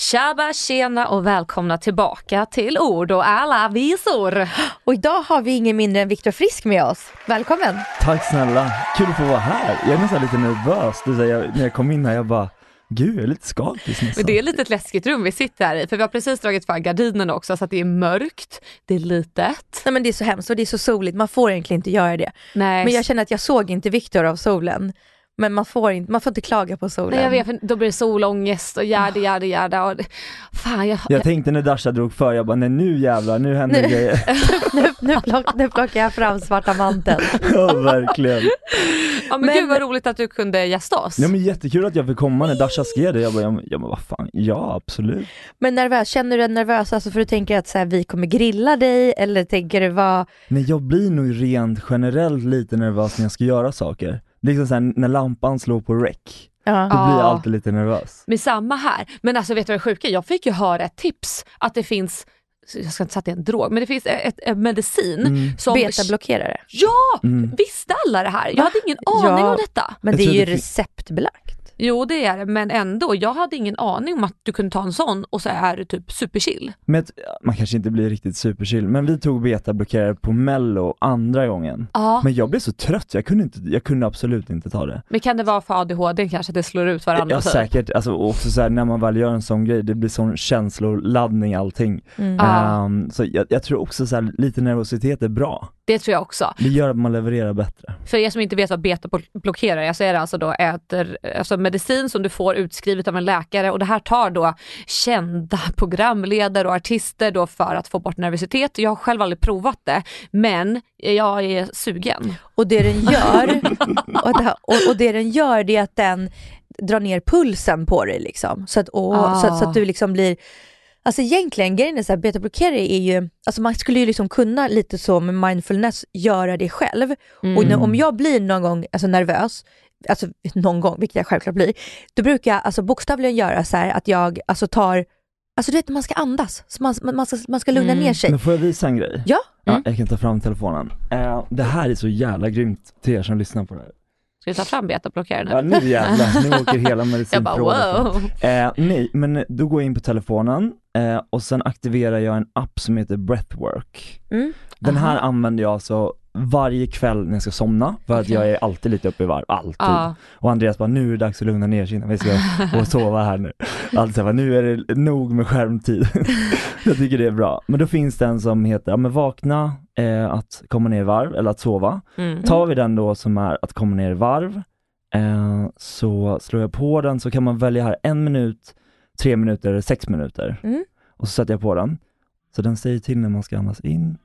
Tjaba, tjena och välkomna tillbaka till Ord och alla visor. Och idag har vi ingen mindre än Viktor Frisk med oss. Välkommen! Tack snälla, kul att få vara här. Jag är nästan lite nervös, det jag, när jag kom in här jag bara Gud, jag är lite skakig. Men det är lite ett läskigt rum vi sitter här i för vi har precis dragit för gardinerna också så att det är mörkt, det är litet. Nej men det är så hemskt och det är så soligt, man får egentligen inte göra det. Nej. Men jag känner att jag såg inte Viktor av solen. Men man får inte, man får inte klaga på solen. Nej jag vet, för då blir det solångest och jäda, jäda, jäda. Och, fan, jag, Jag tänkte när Dasha drog för, jag bara nej nu jävlar, nu händer Nu- grejer. nu, nu, plock, nu plockar jag fram svarta manteln. ja verkligen. ja, men, men- gud vad roligt att du kunde gästa oss. Ja men jättekul att jag fick komma när Dasha skrev det, jag bara, ja men vad fan, ja absolut. Men nervös, känner du dig nervös alltså för du tänker att så här, vi kommer grilla dig eller tänker du vad? Nej jag blir nog rent generellt lite nervös när jag ska göra saker. Liksom såhär när lampan slår på rec, Ja. då blir jag Ja. alltid lite nervös. Men samma här. Men alltså vet du vad det sjuka? Jag fick ju höra ett tips att det finns, jag ska inte säga att det är en drog, men det finns ett, ett medicin Mm. som... Betablockerare. Ja! Mm. Visste alla det här? Jag hade ingen aning Ja. om detta. Men det är ju receptbelagt. Jo det är det, men ändå. Jag hade ingen aning om att du kunde ta en sån och så är du typ superchill. Men man kanske inte blir riktigt superchill, men vi tog betablockerare på mello andra gången. Ja. Men jag blev så trött, jag kunde, inte, jag kunde absolut inte ta det. Men kan det vara för ADHD kanske, att det slår ut varandra? Ja typ? säkert, alltså också så här, när man väl gör en sån grej, det blir sån känsloladdning allting. Mm. Ehm, så jag, jag tror också så här, lite nervositet är bra. Det tror jag också. Det gör att man levererar bättre. För er som inte vet vad betablockerare är så är det alltså då äter, alltså medicin som du får utskrivet av en läkare och det här tar då kända programledare och artister då för att få bort nervositet. Jag har själv aldrig provat det men jag är sugen. Och det den gör, och, det, och, och det den gör det är att den drar ner pulsen på dig liksom. Så att, och, Ah. så, så att du liksom blir Alltså egentligen, grejen är så här, betablockerare är ju, alltså man skulle ju liksom kunna lite så med mindfulness göra det själv. Och när, om jag blir någon gång alltså nervös, alltså någon gång, vilket jag självklart blir, då brukar jag alltså bokstavligen göra så här att jag alltså tar, alltså du vet man ska andas, så man, man, ska, man ska lugna Mm. ner sig. Men får jag visa en grej? Ja, Ja, jag kan ta fram telefonen. Eh, det här är så jävla grymt till er som lyssnar på det här. Ska vi ta fram betablockerare nu? Ja nu jävlar, nu åker hela fram. wow. Eh, nej, men då går jag in på telefonen eh, och sen aktiverar jag en app som heter Breathwork. Mm. Den här Aha. använder jag alltså varje kväll när jag ska somna, för att jag är alltid lite uppe i varv, alltid. Ja. Och Andreas bara, nu är det dags att lugna ner sig innan vi ska gå och sova här nu. Alltså bara, nu är det nog med skärmtid. jag tycker det är bra. Men då finns det en som heter, ja men vakna, eh, att komma ner i varv, eller att sova. Mm. Tar vi den då som är att komma ner i varv, eh, så slår jag på den så kan man välja här en minut, tre minuter sex minuter. Mm. Och så sätter jag på den. Så den säger till när man ska andas in,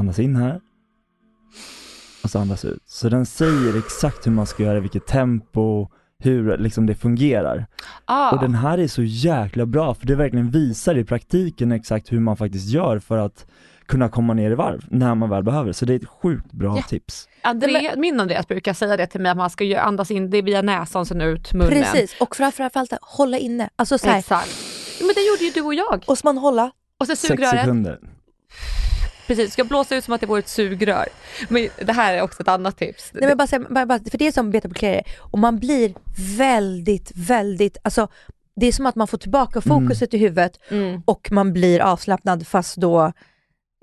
andas in här och så andas ut. Så den säger exakt hur man ska göra, vilket tempo, hur liksom det fungerar. Ah. Och den här är så jäkla bra för det verkligen visar i praktiken exakt hur man faktiskt gör för att kunna komma ner i varv när man väl behöver. Så det är ett sjukt bra Ja. tips. André, min Andreas brukar säga det till mig att man ska ju andas in det via näsan sen ut munnen. Precis, och framförallt hålla inne. Alltså så här, Exakt. Men det gjorde ju du och jag. och så man hålla. Och så Sex sugröret. sekunder. Precis, ska blåsa ut som att det vore ett sugrör. Men det här är också ett annat tips. Nej, men bara, bara, bara, för det är som betablockerare, och man blir väldigt, väldigt, alltså det är som att man får tillbaka fokuset i huvudet Mm. och man blir avslappnad fast då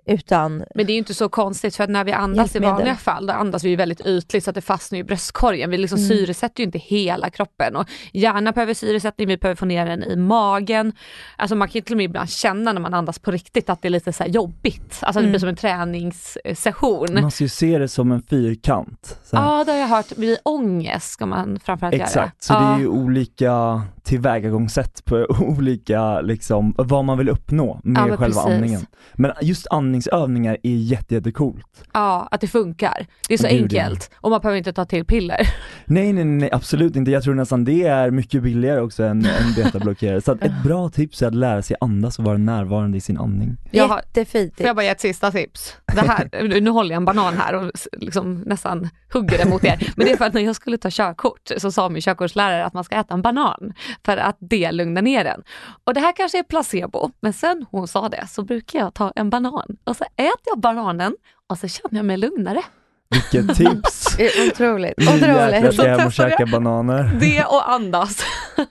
utan Men det är ju inte så konstigt för att när vi andas i vanliga fall, då andas vi ju väldigt ytligt så att det fastnar i bröstkorgen. Vi liksom Mm. syresätter ju inte hela kroppen och hjärnan behöver syresättning, vi behöver få ner den i magen. Alltså man kan ju till och med ibland känna när man andas på riktigt att det är lite så här jobbigt. Alltså det Mm. blir som en träningssession. Man ska ju se det som en fyrkant. Ja, det har jag hört. Vid ångest ska man framförallt göra. Exakt, så det är ju olika tillvägagångssätt på olika, liksom, vad man vill uppnå med Ja, själva precis. andningen. Men just andningsövningar är jätte, jättecoolt. Ja, att det funkar. Det är så Gud, ja. enkelt och man behöver inte ta till piller. Nej, nej, nej, absolut inte. Jag tror nästan det är mycket billigare också än, än betablockerare. Så att ett bra tips är att lära sig andas och vara närvarande i sin andning. Jag har- jättefint. Får jag bara ge ett sista tips? Det här, nu håller jag en banan här och liksom nästan hugger den mot er. Men det är för att när jag skulle ta körkort så sa min körkortslärare att man ska äta en banan för att det lugnar ner den. Och det här kanske är placebo, men sen hon sa det så brukar jag ta en banan och så äter jag bananen och så känner jag mig lugnare. Vilket tips! Är Otroligt. Nu Otroligt. ska jag hem och käka bananer. Det och andas.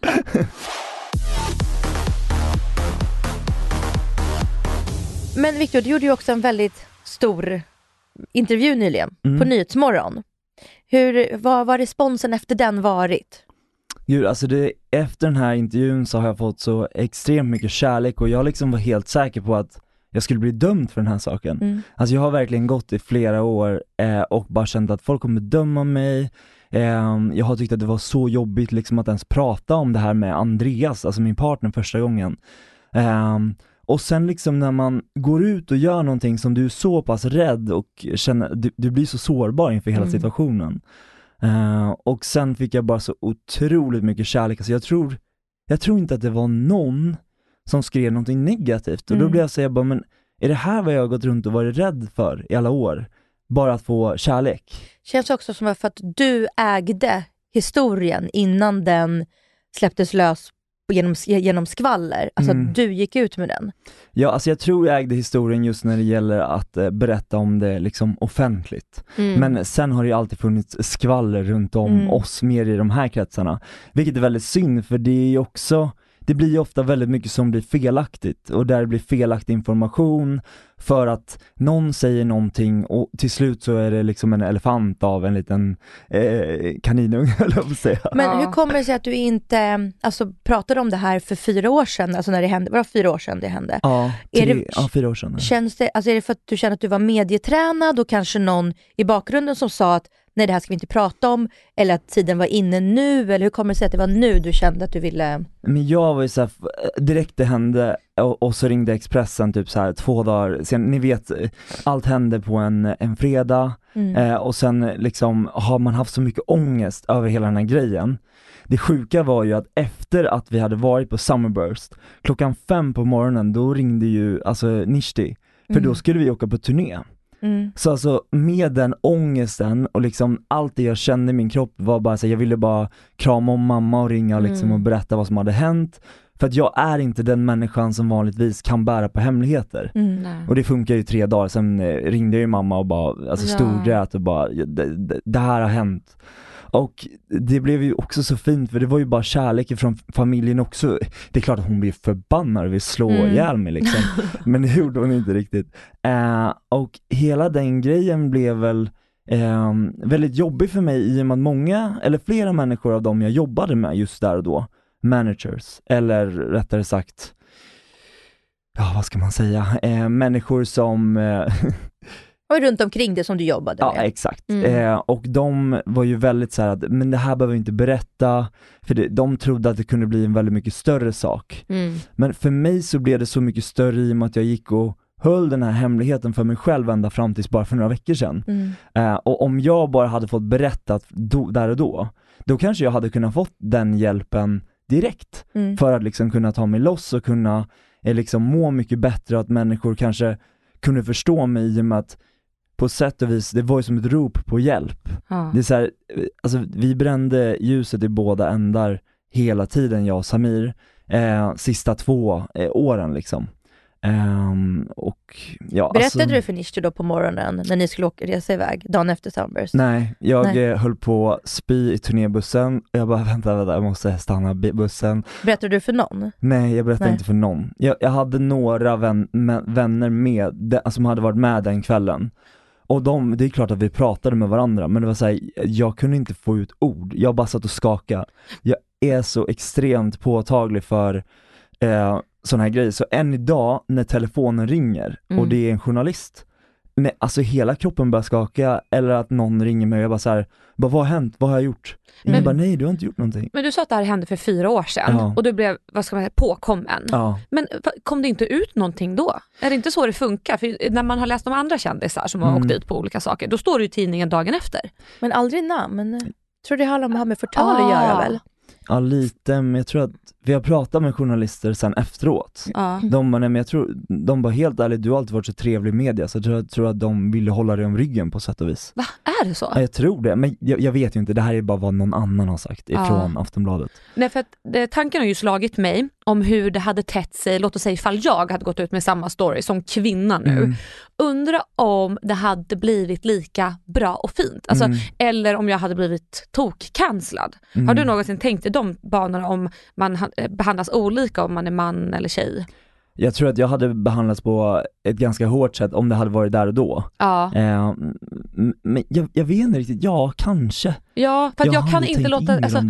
Men Victor, du gjorde ju också en väldigt stor intervju nyligen Mm. på Nyhetsmorgon. Hur, vad var responsen efter den varit? Gud, alltså det, efter den här intervjun så har jag fått så extremt mycket kärlek och jag liksom var helt säker på att jag skulle bli dömd för den här saken. Mm. Alltså jag har verkligen gått i flera år eh, och bara känt att folk kommer döma mig. Eh, jag har tyckt att det var så jobbigt liksom att ens prata om det här med Andreas, alltså min partner första gången. Eh, och sen liksom när man går ut och gör någonting som du är så pass rädd och känner, du, du blir så sårbar inför hela Mm. situationen. Eh, och sen fick jag bara så otroligt mycket kärlek, alltså jag tror, jag tror inte att det var någon som skrev någonting negativt och då Mm. blev jag så jag bara, men är det här vad jag har gått runt och varit rädd för i alla år? Bara att få kärlek? Känns också som för att du ägde historien innan den släpptes lös genom, genom skvaller. Alltså Mm. att du gick ut med den. Ja, alltså jag tror jag ägde historien just när det gäller att eh, berätta om det liksom offentligt. Mm. Men sen har det ju alltid funnits skvaller runt om Mm. oss mer i de här kretsarna. Vilket är väldigt synd för det är ju också, det blir ju ofta väldigt mycket som blir felaktigt och där det blir felaktig information för att någon säger någonting och till slut så är det liksom en elefant av en liten eh, kaninunge höll jag på att säga. Men Ja. hur kommer det sig att du inte alltså, pratade om det här för fyra år sedan? Alltså när det hände, var det fyra år sedan det hände? Ja, Är tre, det- ja, fyra år sedan. Känns det, alltså är det för att du känner att du var medietränad och kanske någon i bakgrunden som sa att nej det här ska vi inte prata om, eller att tiden var inne nu, eller hur kommer det sig att det var nu du kände att du ville... Men jag var ju såhär, direkt det hände och, och så ringde Expressen typ så här två dagar sen, ni vet, allt hände på en, en fredag Mm. eh, och sen liksom har man haft så mycket ångest över hela den här grejen. Det sjuka var ju att efter att vi hade varit på Summerburst, klockan fem på morgonen, då ringde ju alltså Nishti, för Mm. då skulle vi åka på turné. Mm. Så alltså med den ångesten och liksom allt det jag kände i min kropp var bara så här, jag ville bara krama om mamma och ringa liksom Mm. och berätta vad som hade hänt. För att jag är inte den människan som vanligtvis kan bära på hemligheter. Mm. Och det funkar ju tre dagar, sen eh, ringde jag ju mamma och bara, alltså Ja. storgrät och bara, "Ja, det, det, det här har hänt. Och det blev ju också så fint för det var ju bara kärlek från familjen också. Det är klart att hon blev förbannad och vill slå Mm. ihjäl mig liksom. Men det gjorde hon inte riktigt. Eh, och hela den grejen blev väl eh, väldigt jobbig för mig i och med att många, eller flera människor av dem jag jobbade med just där och då, managers, eller rättare sagt, ja vad ska man säga, eh, människor som Och runt omkring det som du jobbade Ja, med. exakt. Mm. Eh, och de var ju väldigt så här att, men det här behöver vi inte berätta, för det, de trodde att det kunde bli en väldigt mycket större sak. Mm. Men för mig så blev det så mycket större i och med att jag gick och höll den här hemligheten för mig själv ända fram tills bara för några veckor sedan. Mm. Eh, och om jag bara hade fått berättat då, där och då, då kanske jag hade kunnat fått den hjälpen direkt Mm. för att liksom kunna ta mig loss och kunna eh, liksom må mycket bättre och att människor kanske kunde förstå mig i och med att på sätt och vis, det var ju som ett rop på hjälp. Ja. Det är så här, alltså vi brände ljuset i båda ändar hela tiden jag och Samir, eh, sista två eh, åren liksom. Ehm, och ja, Berättade alltså, du för Nishti då på morgonen när ni skulle åka resa iväg, dagen efter Sunburst? Nej, jag Nej. höll på att spy i turnébussen. Jag bara, vänta, vänta, jag måste stanna bussen. Berättade du för någon? Nej, jag berättade Nej. inte för någon. Jag, jag hade några vän, vänner med, de, alltså, som hade varit med den kvällen. Och de, det är klart att vi pratade med varandra, men det var såhär, jag kunde inte få ut ord. Jag bara satt och skakade. Jag är så extremt påtaglig för eh, sådana här grejer, så än idag när telefonen ringer och Mm. det är en journalist, nej, alltså hela kroppen börjar skaka, eller att någon ringer mig och jag bara såhär, bara, vad har hänt? Vad har jag gjort? Men- bara, nej du har inte gjort någonting. Men du sa att det här hände för fyra år sedan Ja. och du blev, vad ska man säga, påkommen. Ja. Men kom det inte ut någonting då? Är det inte så det funkar? För när man har läst om andra kändisar som har Mm. åkt dit på olika saker, då står det i tidningen dagen efter. Men aldrig namn. Jag tror det handlar om att ha med förtal att göra Ah. väl? Ja lite, men jag tror att vi har pratat med journalister sen efteråt. Ja. De bara, nej men jag tror, de bara helt ärligt, du har alltid varit så trevlig i media så jag tror, jag tror att de ville hålla dig om ryggen på sätt och vis. Va, är det så? Ja, jag tror det, men jag, jag vet ju inte, det här är bara vad någon annan har sagt ifrån Aftonbladet. Nej, för att det, tanken har ju slagit mig om hur det hade tätt sig, låt oss säga ifall jag hade gått ut med samma story som kvinna nu. Mm. Undra om det hade blivit lika bra och fint. Alltså, Mm. Eller om jag hade blivit tok-cancellad. Har du någonsin tänkt i de banorna om man eh, behandlas olika om man är man eller tjej? Jag tror att jag hade behandlats på ett ganska hårt sätt om det hade varit där och då. Ja, Eh, men jag, jag vet inte riktigt, ja kanske. Ja för jag, har kan inte låta, alltså,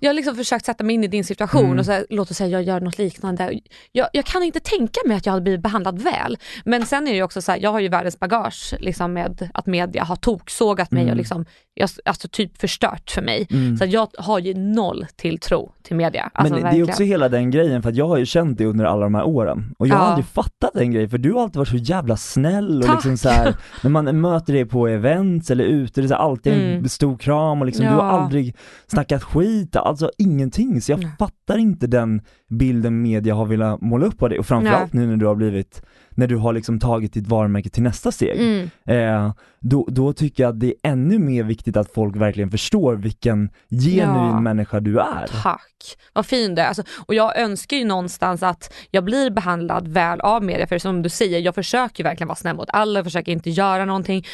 jag har liksom försökt sätta mig in i din situation Mm. och så här, låt oss säga jag gör något liknande. Jag, jag kan inte tänka mig att jag hade blivit behandlad väl. Men sen är det ju också så här, jag har ju världens bagage liksom med att media har toksågat mig Mm. och liksom, jag, alltså typ förstört för mig. Mm. Så jag har ju noll tilltro till media. Alltså, men det är verkligen. också hela den grejen, för jag har ju känt dig under alla de här åren och jag har Ja. aldrig fattat den grejen, för du har alltid varit så jävla snäll och Tack. liksom så här, när man möter dig på events eller ute, det är alltid en Mm. stor kram och liksom, du har Ja. aldrig snackat skit, alltså ingenting, så jag Nej. fattar inte den bilden media har velat måla upp av dig och framförallt nu när du har blivit, när du har liksom tagit ditt varumärke till nästa steg. Mm. Eh, då, då tycker jag att det är ännu mer viktigt att folk verkligen förstår vilken genuin Ja. människa du är. Tack, vad fin du är. Alltså, och jag önskar ju någonstans att jag blir behandlad väl av media, för som du säger, jag försöker verkligen vara snäll mot alla, jag försöker inte göra någonting,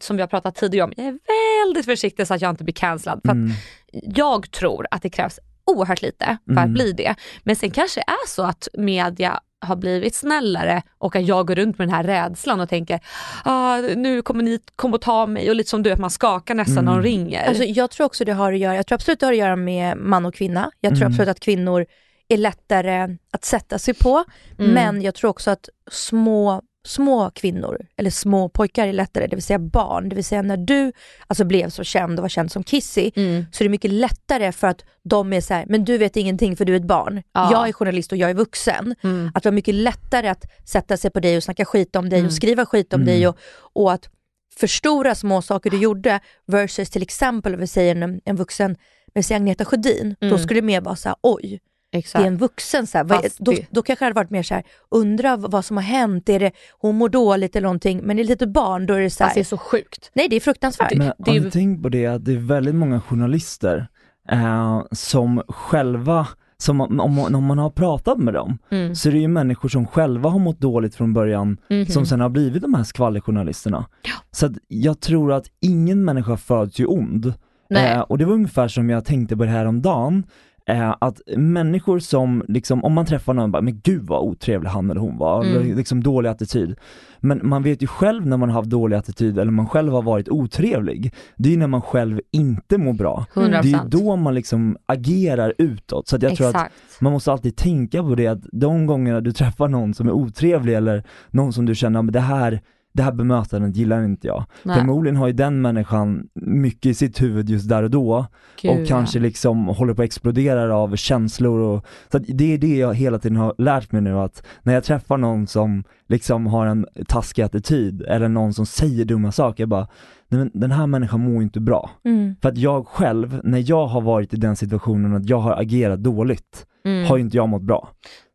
som vi har pratat tidigare om, jag är väldigt försiktig så att jag inte blir cancellad. För att Mm. jag tror att det krävs oerhört lite för att Mm. bli det. Men sen kanske är så att media har blivit snällare och att jag går runt med den här rädslan och tänker ah, nu kommer ni komma och ta mig och lite som du att man skakar nästan när de ringer. Alltså, jag tror också det har att göra, jag tror absolut det har att göra med man och kvinna. Jag tror Mm. absolut att kvinnor är lättare att sätta sig på. Mm. Men jag tror också att små, små kvinnor, eller små pojkar är lättare, det vill säga barn. Det vill säga när du alltså, blev så känd och var känd som Kissy, Mm. så är det mycket lättare för att de är så här, men du vet ingenting för du är ett barn. Ja. Jag är journalist och jag är vuxen. Mm. Att det var mycket lättare att sätta sig på dig och snacka skit om dig Mm. och skriva skit om Mm. dig och, och att förstora små saker du gjorde versus till exempel, vi säger en, en vuxen, vi säger Agneta Sjödin, Mm. då skulle det mer vara så här, oj, det Exakt. är en vuxen, så här, vad, Fast då, det- då kanske det hade varit mer så här, undra vad som har hänt, är det, hon mår dåligt eller någonting, men är det litet barn då är det så Alltså, det här, är så sjukt. nej det är fruktansvärt. Men det är har ju- ni tänkt på det att det är väldigt många journalister eh, som själva, som om, om, man har pratat med dem, Mm. så är det ju människor som själva har mått dåligt från början, Mhm. som sen har blivit de här skvallerjournalisterna. Så att jag tror att ingen människa föds ju ond. Nej. Eh, och det var ungefär som jag tänkte på det här om dagen eh, att människor som, liksom, om man träffar någon bara, men gud vad otrevlig han eller hon var, Mm. liksom dålig attityd. Men man vet ju själv när man har haft dålig attityd eller man själv har varit otrevlig, det är ju när man själv inte mår bra. 100%. Det är ju då man liksom agerar utåt. Så att jag tror att Exakt. man måste alltid tänka på det att de gångerna du träffar någon som är otrevlig eller någon som du känner, men det här, det här bemötandet gillar inte jag. Nej. Förmodligen har ju den människan mycket i sitt huvud just där och då Gud, och kanske liksom håller på att explodera av känslor och så att det är det jag hela tiden har lärt mig nu att när jag träffar någon som liksom har en taskig attityd eller någon som säger dumma saker, jag bara Nej, men den här människan mår inte bra. Mm. För att jag själv, när jag har varit i den situationen att jag har agerat dåligt, Mm. har ju inte jag mått bra.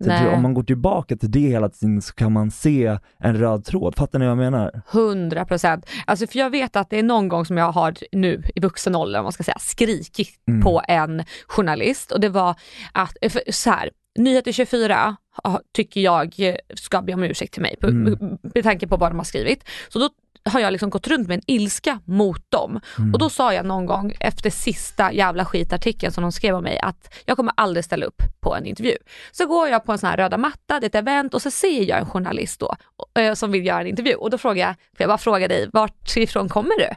Så jag tror, om man går tillbaka till det hela tiden så kan man se en röd tråd, fattar ni vad jag menar? 100 procent. Alltså för jag vet att det är någon gång som jag har nu i vuxen ålder, om man ska säga, skrikit Mm. på en journalist och det var att, för så här, Nyheter 24 ah, tycker jag eh, ska be om ursäkt till mig Mm. med tanke på vad de har skrivit. Så då har jag liksom gått runt med en ilska mot dem. Och då sa jag någon gång efter sista jävla skitartikeln som de skrev om mig att jag kommer aldrig ställa upp på en intervju. Så går jag på en sån här röda matta, det är ett event och så ser jag en journalist då eh, som vill göra en intervju och då frågar jag, för jag bara frågar dig, vart ifrån kommer du?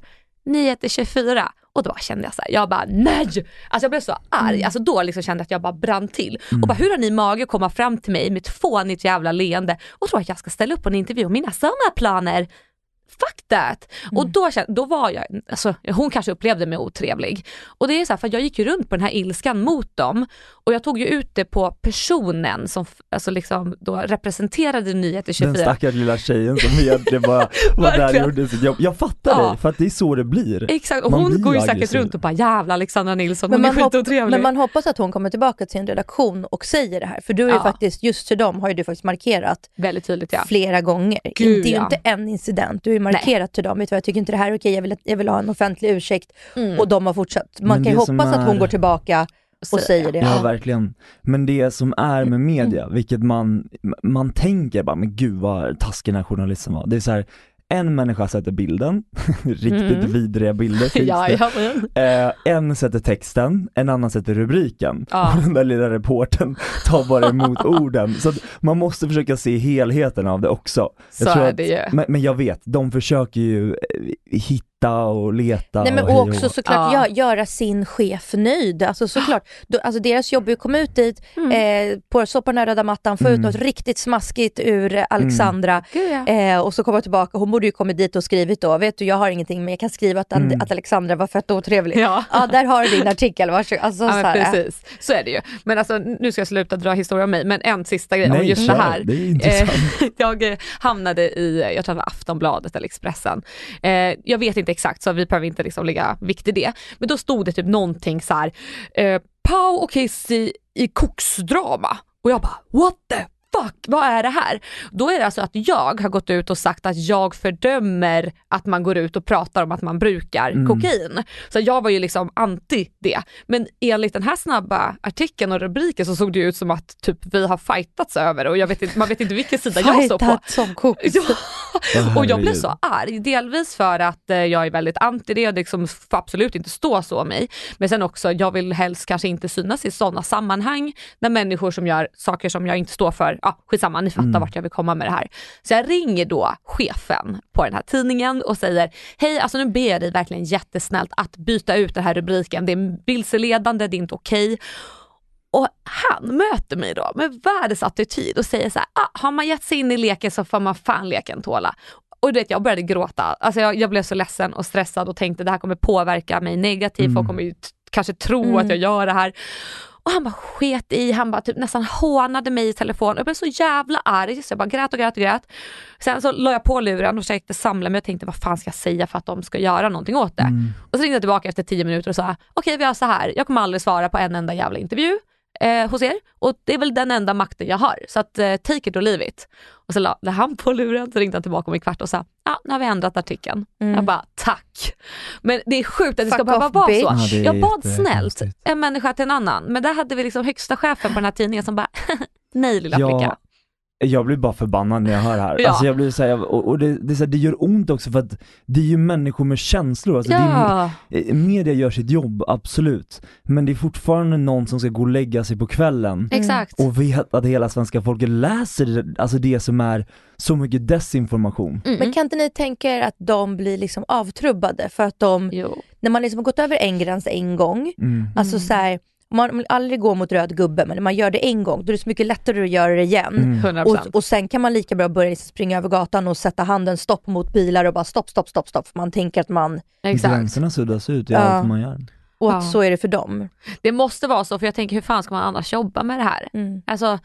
Nyheter 24. Och då kände jag så här, jag bara nej! Alltså jag blev så arg, alltså då liksom kände jag att jag bara brann till. Och bara hur har ni mage att komma fram till mig med ett fånigt jävla leende och tro att jag ska ställa upp på en intervju om mina sommarplaner? Fuck that! Och då, kände, då var jag, alltså, hon kanske upplevde mig otrevlig. Och det är så här, för jag gick ju runt på den här ilskan mot dem och jag tog ju ut det på personen som alltså liksom då representerade Nyheter 24. Den stackars lilla tjejen som egentligen bara var där och gjorde sitt jobb. Jag fattar Ja. dig, för att det är så det blir. Exakt, och Man hon går ju säkert runt och bara jävla Alexandra Nilsson, Men hon är man, skitotrevlig. men man hoppas att hon kommer tillbaka till sin redaktion och säger det här. För du är ju Ja. faktiskt, just till dem har ju du faktiskt markerat Väldigt tydligt ja. flera gånger. Gud, det är ju ja. inte en incident, du ju markerat till dem. Vet du vad, jag tycker inte det här är okej, jag vill, jag vill ha en offentlig ursäkt. Mm. Och de har fortsatt. Man Men kan ju hoppas att hon är- går tillbaka och säger det. Ja verkligen. Men det som är med media, vilket man, man tänker bara, men gud vad taskig den här journalisten var. Det är så här, en människa sätter bilden, riktigt Mm. vidriga bilder finns Ja, det. ja. Eh, en sätter texten, en annan sätter rubriken. Ja. Och den där lilla reporten tar bara emot orden. Så man måste försöka se helheten av det också. Så tror är att- det ju. Men, men jag vet, de försöker ju eh, hitta och leta Nej men och och också hå. såklart Ja. gö- göra sin chef nöjd. Alltså såklart, då, alltså deras jobb är att komma ut dit, eh, på, så på den här röda mattan, få ut Mm. något riktigt smaskigt ur eh, Alexandra. Ja. Eh, och så komma tillbaka, hon borde ju kommit dit och skrivit då, vet du jag har ingenting men jag kan skriva att, Mm. att Alexandra var fett otrevlig. Ja. Ja där har du din artikel, varsågod. Alltså, Ja, så här, precis, så är det ju. Men alltså nu ska jag sluta dra historia om mig, men en sista grej om Nej, just kör. det här. Det. Eh, jag eh, hamnade i, jag tror det var Aftonbladet eller Expressen. Eh, jag vet inte exakt så vi behöver inte liksom lägga vikt i det. Men då stod det typ någonting så här, eh, Pau och Kiss i, koksdrama. Och jag bara what the fuck, vad är det här? Då är det alltså att jag har gått ut och sagt att jag fördömer att man går ut och pratar om att man brukar Mm. kokain. Så jag var ju liksom anti det. Men enligt den här snabba artikeln och rubriken så såg det ut som att typ vi har fightats över och jag vet inte, man vet inte vilken sida jag står på. Fightat som koks. Och jag blev så arg, delvis för att eh, jag är väldigt anti det och det liksom får absolut inte stå så om mig. Men sen också, jag vill helst kanske inte synas i sådana sammanhang när människor som gör saker som jag inte står för, ja skitsamma, ni fattar Mm. vart jag vill komma med det här. Så jag ringer då chefen på den här tidningen och säger, hej alltså nu ber jag dig verkligen jättesnällt att byta ut den här rubriken, det är vilseledande, det är inte okej. Och han möter mig då med världens attityd och säger så här, ah, har man gett sig in i leken så får man fan leken tåla. Och du vet, jag började gråta. Alltså jag, jag blev så ledsen och stressad och tänkte det här kommer påverka mig negativt, folk kommer ju kanske tro att jag gör det här. Och han bara sket i, han bara typ nästan hånade mig i telefon. Jag blev så jävla arg så jag bara grät och grät och grät. Sen så la jag på luren och försökte samla mig och tänkte vad fan ska jag säga för att de ska göra någonting åt det. Och så ringde jag tillbaka efter tio minuter och sa okej vi gör så här, jag kommer aldrig svara på en enda jävla intervju eh, hos er och det är väl den enda makten jag har. Så att eh, take it or leave it. Och så la, han på luren, så ringde han tillbaka om en kvart och sa ja, nu har vi ändrat artikeln. Jag bara tack. Men det är sjukt att det ska behöva vara bitch. så. Ja, jag bad snällt en människa till en annan, men där hade vi liksom högsta chefen på den här tidningen som bara nej lilla Ja, flicka. Jag blir bara förbannad när jag hör det här. Ja. Alltså jag blir så här, och, och det, det, är så här, det gör ont också för att det är ju människor med känslor. Alltså det är, Ja, eh, media gör sitt jobb, absolut. Men det är fortfarande någon som ska gå och lägga sig på kvällen exakt. och vet att hela svenska folket läser det- alltså det som är så mycket desinformation. Mm. Men kan inte ni tänka er att de blir liksom avtrubbade för att de, Jo. när man liksom har gått över en gräns en gång, Mm. alltså så här, man vill aldrig gå mot röd gubbe men när man gör det en gång då är det så mycket lättare att göra det igen. Mm. 100%. Och, och sen kan man lika bra börja liksom springa över gatan och sätta handen stopp mot bilar och bara stopp, stopp, stopp, stopp. För man tänker att man, Exakt. Gränserna suddas ut i Ja. allt man gör. och Ja. att så är det för dem. Det måste vara så, för jag tänker hur fan ska man annars jobba med det här? Mm. Alltså,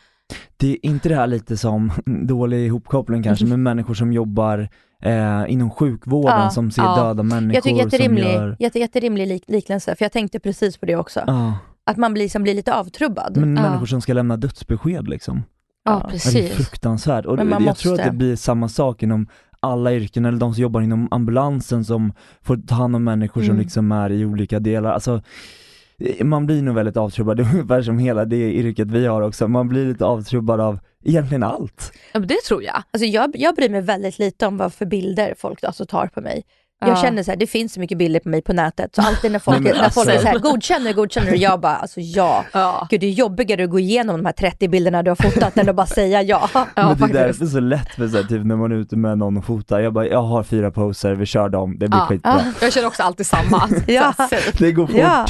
Det är inte det här lite som, dålig ihopkoppling kanske, men människor som jobbar eh, inom sjukvården Ja, som ser ja. döda människor Jag tycker som jätterimlig, gör... jätte, jätterimlig lik, liknelse, för jag tänkte precis på det också. Ja, Att man blir, liksom blir lite avtrubbad. men Ja. människor som ska lämna dödsbesked liksom. ja, Ja. Ja, det är precis. fruktansvärt. Och jag tror att måste. det blir samma sak inom alla yrken, eller de som jobbar inom ambulansen som får ta hand om människor som Mm. liksom är i olika delar. Alltså, man blir nog väldigt avtrubbad, det är ungefär som hela det yrket vi har också, man blir lite avtrubbad av egentligen allt. Ja, men det tror jag. Alltså jag, jag bryr mig väldigt lite om vad för bilder folk alltså tar på mig. Jag Ja. känner så här, det finns så mycket bilder på mig på nätet, så alltid när folk, Nej, när folk är alltså- så här, godkänner du, godkänner du? Jag bara, alltså ja. Ja. Gud det är jobbigare att gå igenom de här 30 bilderna du har fotat än att bara säga ja. Ja, Men det är faktiskt. därför så lätt för så här, typ när man är ute med någon och fotar, jag bara, jag har fyra poser, vi kör dem, det blir Ja. skitbra. Jag kör också alltid samma. Ja. Det går fort. Ja.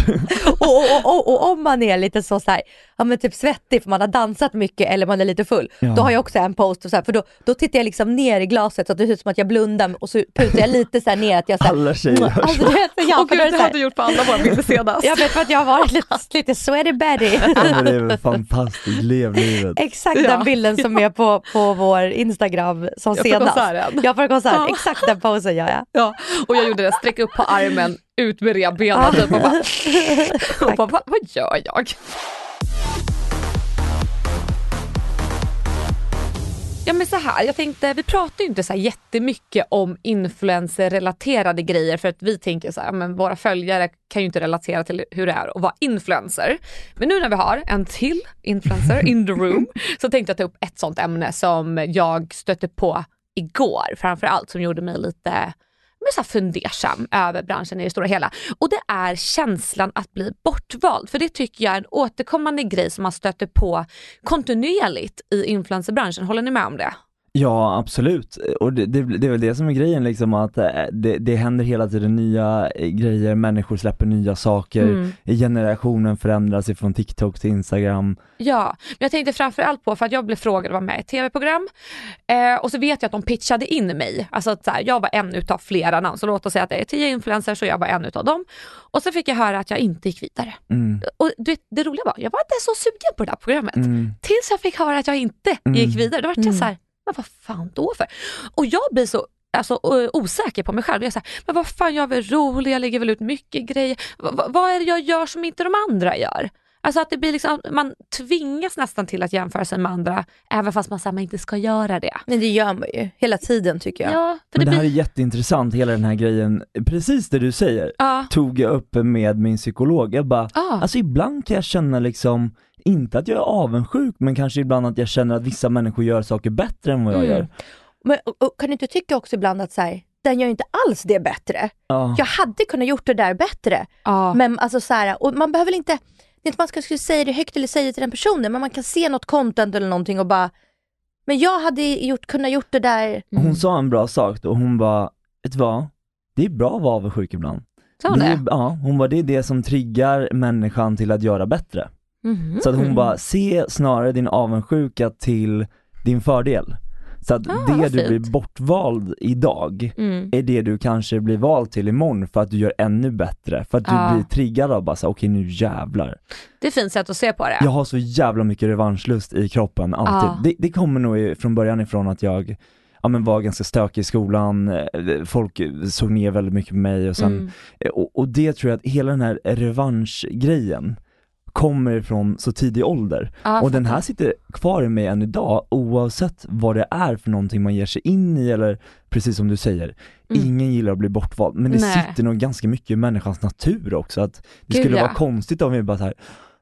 Och, och, och, och, och om man är lite så, så här, ja men typ svettig för man har dansat mycket eller man är lite full, Ja. då har jag också en post, och så här, för då, då tittar jag liksom ner i glaset så att det ser ut som att jag blundar och så putar jag lite så här ner att jag så här, Alla tjejer gör alltså, vet, ja, Åh för gud, det här, du gjort på alla våra bilder senast. Jag vet för att jag har varit lite, lite sweaty Betty. Ja, men det är väl fantastiskt, lev livet. Exakt Ja. den bilden som är på, på vår Instagram som Ja, på senast. konserten. Ja, på konserten. Ja. Exakt den posen gör jag. Ja, och jag gjorde det, sträck upp på armen, ut med revbenen typ och bara, och bara vad, vad gör jag? Ja men så här, jag tänkte, vi pratar ju inte så här jättemycket om influencer-relaterade grejer för att vi tänker så här, men våra följare kan ju inte relatera till hur det är att vara influencer. Men nu när vi har en till influencer in the room så tänkte jag ta upp ett sånt ämne som jag stötte på igår framförallt som gjorde mig lite men så fundersam över branschen i det stora hela. Och det är känslan att bli bortvald. För det tycker jag är en återkommande grej som man stöter på kontinuerligt i influencerbranschen. Håller ni med om det? Ja absolut, och det, det, det är väl det som är grejen liksom att eh, det, det händer hela tiden nya eh, grejer, människor släpper nya saker, Mm. generationen förändras ifrån TikTok till Instagram. Ja, men jag tänkte framförallt på för att jag blev frågad att vara med i ett tv-program eh, och så vet jag att de pitchade in mig. Alltså att så här, jag var en utav flera namn, så låt oss säga att det är tio influencers och jag var en utav dem. Och så fick jag höra att jag inte gick vidare. Mm. Och du vet, det roliga var, jag var inte så sugen på det här programmet. Mm. Tills jag fick höra att jag inte Mm. gick vidare. Då var jag så här, men vad fan då för? Och jag blir så alltså, osäker på mig själv. Jag är så här, men vad fan, jag är väl rolig, jag lägger väl ut mycket grejer. Va- vad är det jag gör som inte de andra gör? Alltså att det blir liksom, man tvingas nästan till att jämföra sig med andra, även fast man, här, man inte ska göra det. Men det gör man ju hela tiden tycker jag. Ja, för Men det det här är blir, jätteintressant, hela den här grejen, precis det du säger, ja, tog jag upp med min psykolog. Jag bara, ja, alltså ibland kan jag känna liksom, inte att jag är avundsjuk, men kanske ibland att jag känner att vissa människor gör saker bättre än vad jag Mm. gör. Men, och, och, kan du inte tycka också ibland att så här, den gör inte alls det bättre. Ja. Jag hade kunnat gjort det där bättre. ja. Men alltså så här, och man behöver väl inte, det är inte man ska säga det högt eller säga det till den personen, men man kan se något content eller någonting och bara, men jag hade gjort, kunnat gjort det där. Och Hon sa en bra sak då, hon bara, vet du vad? Det är bra att vara avundsjuk ibland. Sa hon det det? är, ja, hon bara, det är det som triggar människan till att göra bättre. Mhm. Så att hon bara, se snarare din avundsjuka till din fördel. Så att Ah, det du fint. blir bortvald idag Mm. är det du kanske blir vald till imorgon för att du gör ännu bättre. För att du Ja. blir triggad av bara så, okej nu jävlar. Det är ett fint sätt att se på det. Jag har så jävla mycket revanschlust i kroppen, alltid. Ja. Det, det kommer nog från början ifrån att jag ja, men var ganska stökig i skolan, eh, folk såg ner väldigt mycket på mig och sen Mm. Och, och det tror jag att hela den här revanschgrejen kommer ifrån så tidig ålder. Ja, och den här sitter kvar i mig än idag oavsett vad det är för någonting man ger sig in i eller precis som du säger, Mm. ingen gillar att bli bortvald. Men det Nej. sitter nog ganska mycket i människans natur också att det Gud, skulle ja. vara konstigt om vi bara så här.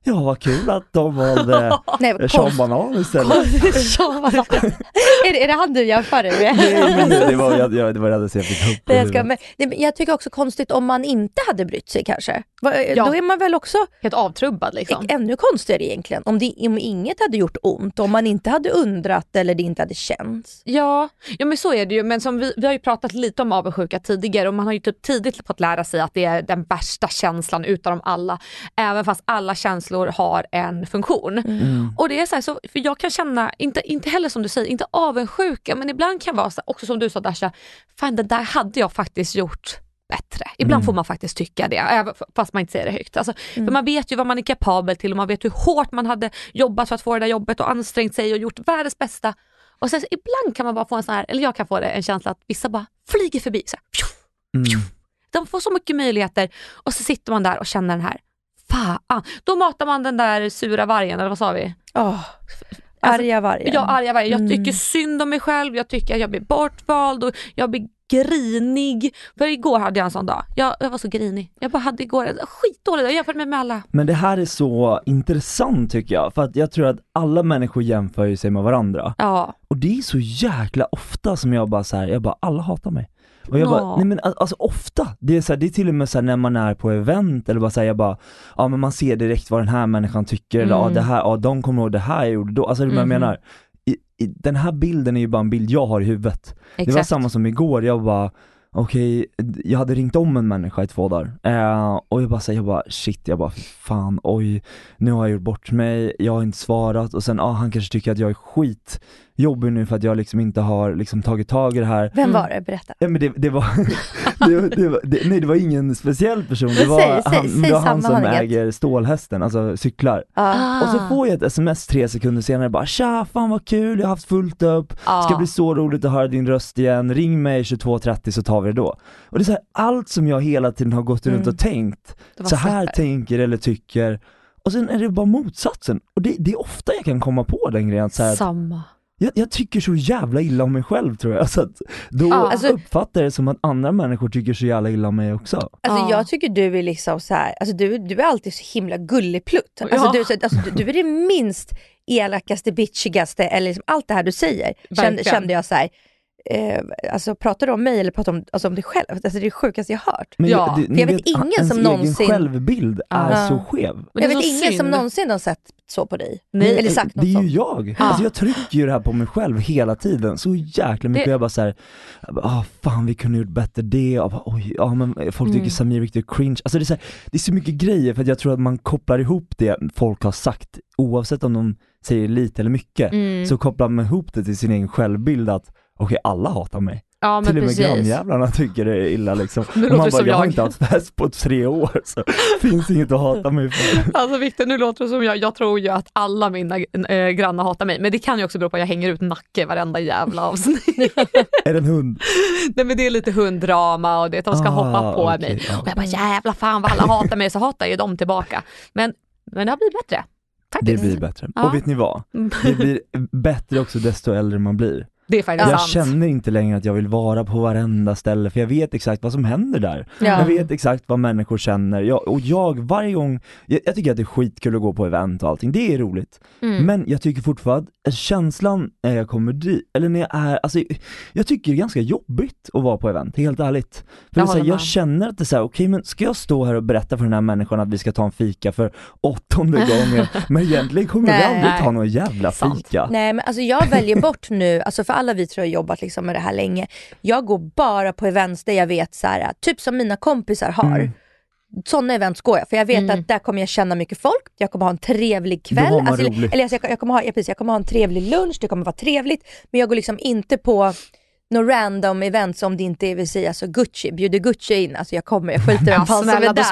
Ja vad kul att de valde Nej, Sean Banan istället. är, det, är det han du jämför dig med? Nej men det, det var, jag, jag, det var det enda jag fick upp. Jag, ska, men, men jag tycker också konstigt om man inte hade brytt sig kanske. Va- Ja. Då är man väl också Helt avtrubbad liksom. ännu konstigare egentligen. Om, det, om inget hade gjort ont, om man inte hade undrat eller det inte hade känts. Ja, ja men så är det ju. Men som vi, vi har ju pratat lite om avundsjuka tidigare och man har ju typ tidigt fått lära sig att det är den värsta känslan utav dem alla. Även fast alla känslor har en funktion. Mm. Och det är så, här, så för jag kan känna, inte, inte heller som du säger, inte avundsjuka men ibland kan vara så, också som du sa Dasha, fan det där hade jag faktiskt gjort bättre. Ibland Mm. får man faktiskt tycka det, fast man inte säger det högt. Alltså, För man vet ju vad man är kapabel till och man vet hur hårt man hade jobbat för att få det där jobbet och ansträngt sig och gjort världens bästa. Och sen så ibland kan man bara få en sån här, eller jag kan få det, en känsla att vissa bara flyger förbi. Så här, pju, Mm. de får så mycket möjligheter och så sitter man där och känner den här, fan. Då matar man den där sura vargen, eller vad sa vi? Oh, arga vargen. Jag arga vargen. Jag Mm. tycker synd om mig själv, jag tycker att jag blir bortvald och jag blir grinig. För igår hade jag en sån dag. Jag, jag var så grinig. Jag bara hade igår en skitdålig dag, jag jämförde mig med alla. Men det här är så intressant tycker jag, för att jag tror att alla människor jämför ju sig med varandra. Ja. Och det är så jäkla ofta som jag bara så här, jag bara alla hatar mig. Och jag Ja. bara, nej men al- alltså ofta, det är, så här, det är till och med så när man är på event eller bara säga jag bara, ja men man ser direkt vad den här människan tycker eller ja Mm. det här, ja de kommer ihåg det här jag gjorde då, alltså det vad jag Mhm. menar. I, i, den här bilden är ju bara en bild jag har i huvudet. Det var Exakt. samma som igår, jag bara Okej, jag hade ringt om en människa i två dagar eh, och jag bara säger jag bara shit, jag bara "Fy fan, oj, nu har jag gjort bort mig, jag har inte svarat och sen, ja ah, han kanske tycker att jag är skitjobbig nu för att jag liksom inte har liksom tagit tag i det här. Vem Mm. var det? Berätta. Ja men det, det var, det, det var det, nej det var ingen speciell person, det Men var, säg- han, säg det var han som äger stålhästen, alltså cyklar. Ja. Och så får jag ett sms tre sekunder senare bara tja, fan vad kul, jag har haft fullt upp, Ja. ska bli så roligt att höra din röst igen, ring mig 22.30 så tar vi det då. Och det är så här, allt som jag hela tiden har gått runt Mm. och tänkt, så här super. tänker eller tycker, och sen är det bara motsatsen. Och det, det är ofta jag kan komma på den grejen, så här, Samma. jag, jag tycker så jävla illa om mig själv tror jag, så att då Ja. Alltså- uppfattar jag det som att andra människor tycker så jävla illa om mig också. Alltså Ja. jag tycker du är liksom så här, alltså du, du är alltid så himla gulligplutt. Alltså, Ja. du, så- alltså, du, du är det minst elakaste, bitchigaste, eller liksom allt det här du säger. Kände, kände jag så här, eh, alltså pratar du om mig eller pratar du om, alltså, om dig själv? Alltså det är det sjukaste jag har hört. Men Ja, det, för jag vet ingen som egen någonsin- självbild är Ja. så skev. Men det jag är vet ingen som synd. någonsin har sett så på dig. Nej. eller sagt något Det är sånt. ju jag. Ja. Alltså jag trycker ju det här på mig själv hela tiden, så jäkla mycket. Det- Jag bara såhär, ah fan vi kunde gjort bättre det, bara, oj, ja men folk tycker Mm. Samir är riktigt cringe. Alltså det är, så här, det är så mycket grejer för att jag tror att man kopplar ihop det folk har sagt, oavsett om de säger lite eller mycket, Mm. så kopplar man ihop det till sin egen självbild att okej alla hatar mig. Ja till och med grannjävlarna tycker det är illa liksom. Nu och man det bara, jag har inte haft fest på tre år så finns inget att hata mig för. Alltså Victor, nu låter det som jag, jag tror ju att alla mina äh, grannar hatar mig, men det kan ju också bero på att jag hänger ut nacke varenda jävla avsnitt. Är det en hund? Nej men det är lite hunddrama och det, de ska Ah, hoppa på okej, mig. ja. Och jag bara jävla fan vad alla hatar mig, så hatar ju de tillbaka. Men, men det har blivit bättre. Det Faktiskt. blir bättre. Ja. Och vet ni vad? Det blir bättre också desto äldre man blir. Det är faktiskt Jag sant. känner inte längre att jag vill vara på varenda ställe för jag vet exakt vad som händer där. Ja. Jag vet exakt vad människor känner, jag, och jag varje gång, jag, jag tycker att det är skitkul att gå på event och allting, det är roligt. Mm. Men jag tycker fortfarande, att känslan när jag kommer dit, eller när jag är, alltså jag tycker det är ganska jobbigt att vara på event, helt ärligt. För Jag det är här, jag känner att det är såhär, okej men ska jag stå här och berätta för den här människan att vi ska ta en fika för åttonde gången, men egentligen kommer vi Nej. aldrig ta någon jävla fika. Nej men alltså jag väljer bort nu, alltså för alla vi tror jag har jobbat liksom med det här länge. Jag går bara på events där jag vet så här, typ som mina kompisar har. Mm. Sådana events går jag, för jag vet Mm. att där kommer jag känna mycket folk, jag kommer ha en trevlig kväll. Alltså, eller alltså, jag, jag, kommer ha, ja, precis, jag kommer ha en trevlig lunch, det kommer vara trevligt. Men jag går liksom inte på några random events om det inte är, vill säga, alltså Gucci, bjuder Gucci in, alltså jag kommer, jag skiter i vem fan som är där.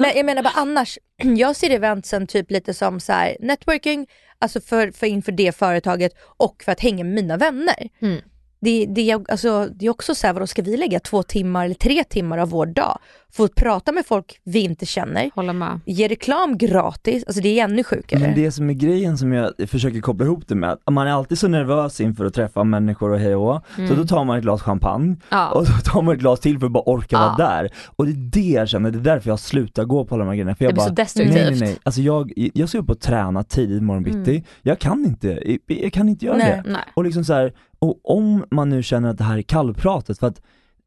Men jag menar bara annars, jag ser eventsen typ lite som så här, networking, alltså för, för inför det företaget och för att hänga med mina vänner. Mm. Det, det, är, alltså, det är också så här, vadå, ska vi lägga två timmar eller tre timmar av vår dag för att prata med folk vi inte känner, Håller med. ge reklam gratis, alltså det är ännu sjukare. Men det som är grejen som jag försöker koppla ihop det med, att man är alltid så nervös inför att träffa människor och hej och hå, så då tar man ett glas champagne Mm. Ja. och så tar man ett glas till för att bara orka Ja. vara där. Och det är det jag känner, det är därför jag slutar gå på alla de här grejerna. För jag Det blir bara, så destruktivt. nej nej nej, alltså jag, jag ska upp och träna tidigt morgon bitti, jag kan inte, jag kan inte göra Nej. det. Mm. Nej. Och liksom så här, och om man nu känner att det här är kallpratet, för att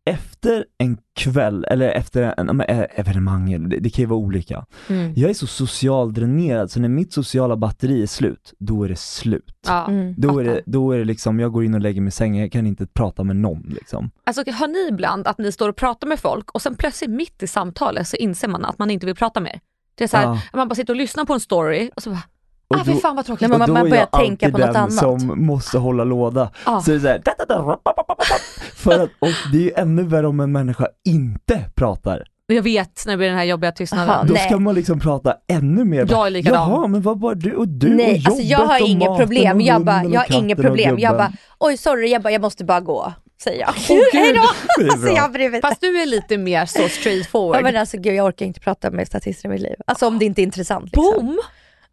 efter en kväll, eller efter en, en, en evenemang, det, det kan ju vara olika. Mm. Jag är så socialdränerad så när mitt sociala batteri är slut, då är det slut. Ja. Mm. Då är, det, då är det liksom, jag går in och lägger mig i sängen, jag kan inte prata med någon liksom. Alltså, har ni ibland att ni står och pratar med folk och sen plötsligt mitt i samtalet så inser man att man inte vill prata mer? Det är så här, Ja. man bara sitter och lyssnar på en story och så bara, Och ah fy då- fan vad tråkigt. Nej, man- och då man är börjar jag tänka alltid på något den annat. som måste hålla låda. Ja. Så det är så här, da, da, da, för att, och det är ju ännu värre om en människa inte pratar. Jag vet när det blir den här jobbiga tystnaden. Aha, Då nej. ska man liksom prata ännu mer. Jag är likadan. Jaha, men vad var du och du Nej, och alltså jag jobbet har och inget problem. Jag, bara, jag har inget problem. Jag bara, oj sorry, jag, bara, jag måste bara gå, säger jag. Åh, gud. Hej då! Det är Alltså, jag. Fast du är lite mer så straight forward. Ja, men alltså, gud, jag orkar inte prata med statister i mitt liv. Alltså om det inte är intressant. Liksom. Boom!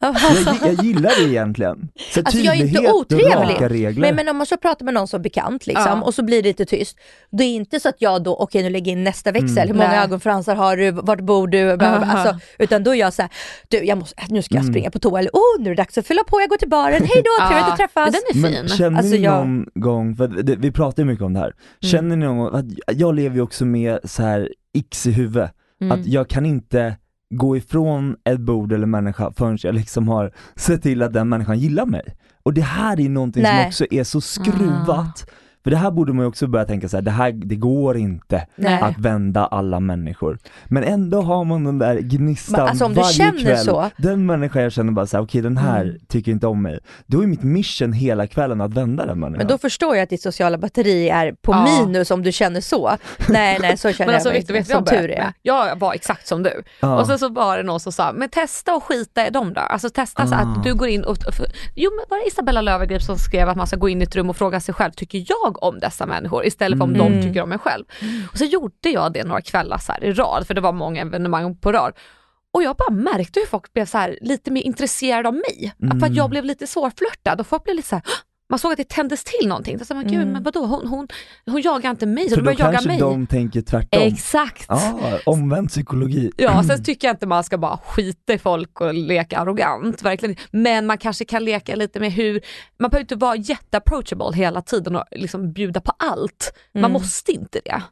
Jag, jag gillar det egentligen. Så Alltså jag är inte otrevlig. Men, men om man så pratar med någon som bekant liksom, Ja. och så blir det lite tyst. Det är inte så att jag då, okej nu lägger jag in nästa växel, Mm. hur många Nej. ögonfransar har du, vart bor du? Bla, bla. Alltså, utan då är jag så här, du jag måste, nu ska jag Mm. springa på toa, eller oh nu är det dags att fylla på, jag går till baren, hej då, trevligt att träffas. Men den är Men fin. känner Alltså, ni jag- någon gång, för det, vi pratar ju mycket om det här, känner ni någon gång, att jag lever ju också med så här x i huvudet, Mm. att jag kan inte gå ifrån ett bord eller människa förrän jag liksom har sett till att den människan gillar mig. Och det här är någonting som Nej. också är så skruvat, för det här borde man ju också börja tänka så här, det här, det går inte Nej. att vända alla människor. Men ändå har man den där gnistan alltså, om du varje känner kväll. så- Den människa jag känner bara såhär, okej den här Mm. tycker inte om mig. Då är mitt mission hela kvällen att vända den människan. Men då förstår jag att ditt sociala batteri är på Ja. minus om du känner så. Nej nej så känner Men alltså jag mig vet du, vet du som vad jag tur är. Jag var exakt som du. Ja. Och sen så var det någon som sa, men testa och skita i dem då. Alltså testa så Ah. att du går in och, och- jo men var det Isabella Löwengrip som skrev att man ska gå in i ett rum och fråga sig själv, tycker jag om dessa människor? Istället för om Mm. de tycker om mig själv. Och så gjorde jag det några kvällar så i rad, för det var många evenemang på rad. Och jag bara märkte hur folk blev så här, lite mer intresserade av mig. För att jag blev lite svårflörtad och folk blev lite så här! Man såg att det tändes till någonting. Så sa man, gud men vadå, hon, hon, hon jagar inte mig, så För då jaga kanske mig. de tänker tvärtom. Exakt. Ja, omvänd psykologi. Ja, sen tycker jag inte man ska bara skita i folk och leka arrogant, verkligen Men man kanske kan leka lite med hur, man behöver inte vara jätteapproachable hela tiden och liksom bjuda på allt. Man Mm. måste inte det.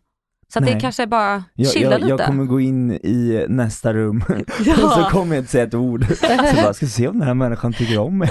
Så det kanske är bara Jag, chilla jag, lite. jag kommer gå in i nästa rum Ja. och så kommer jag inte säga ett ord. Så bara, ska se om den här människan tycker om mig.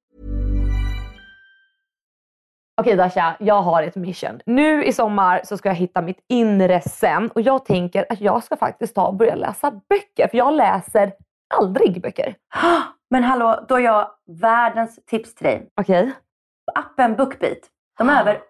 Okej Dasha, jag har ett mission. Nu i sommar så ska jag hitta mitt inre sen och jag tänker att jag ska faktiskt ta och börja läsa böcker. För jag läser aldrig böcker. Men hallå, då har jag världens tips till dig. Okej? Appen Bookbeat. De har över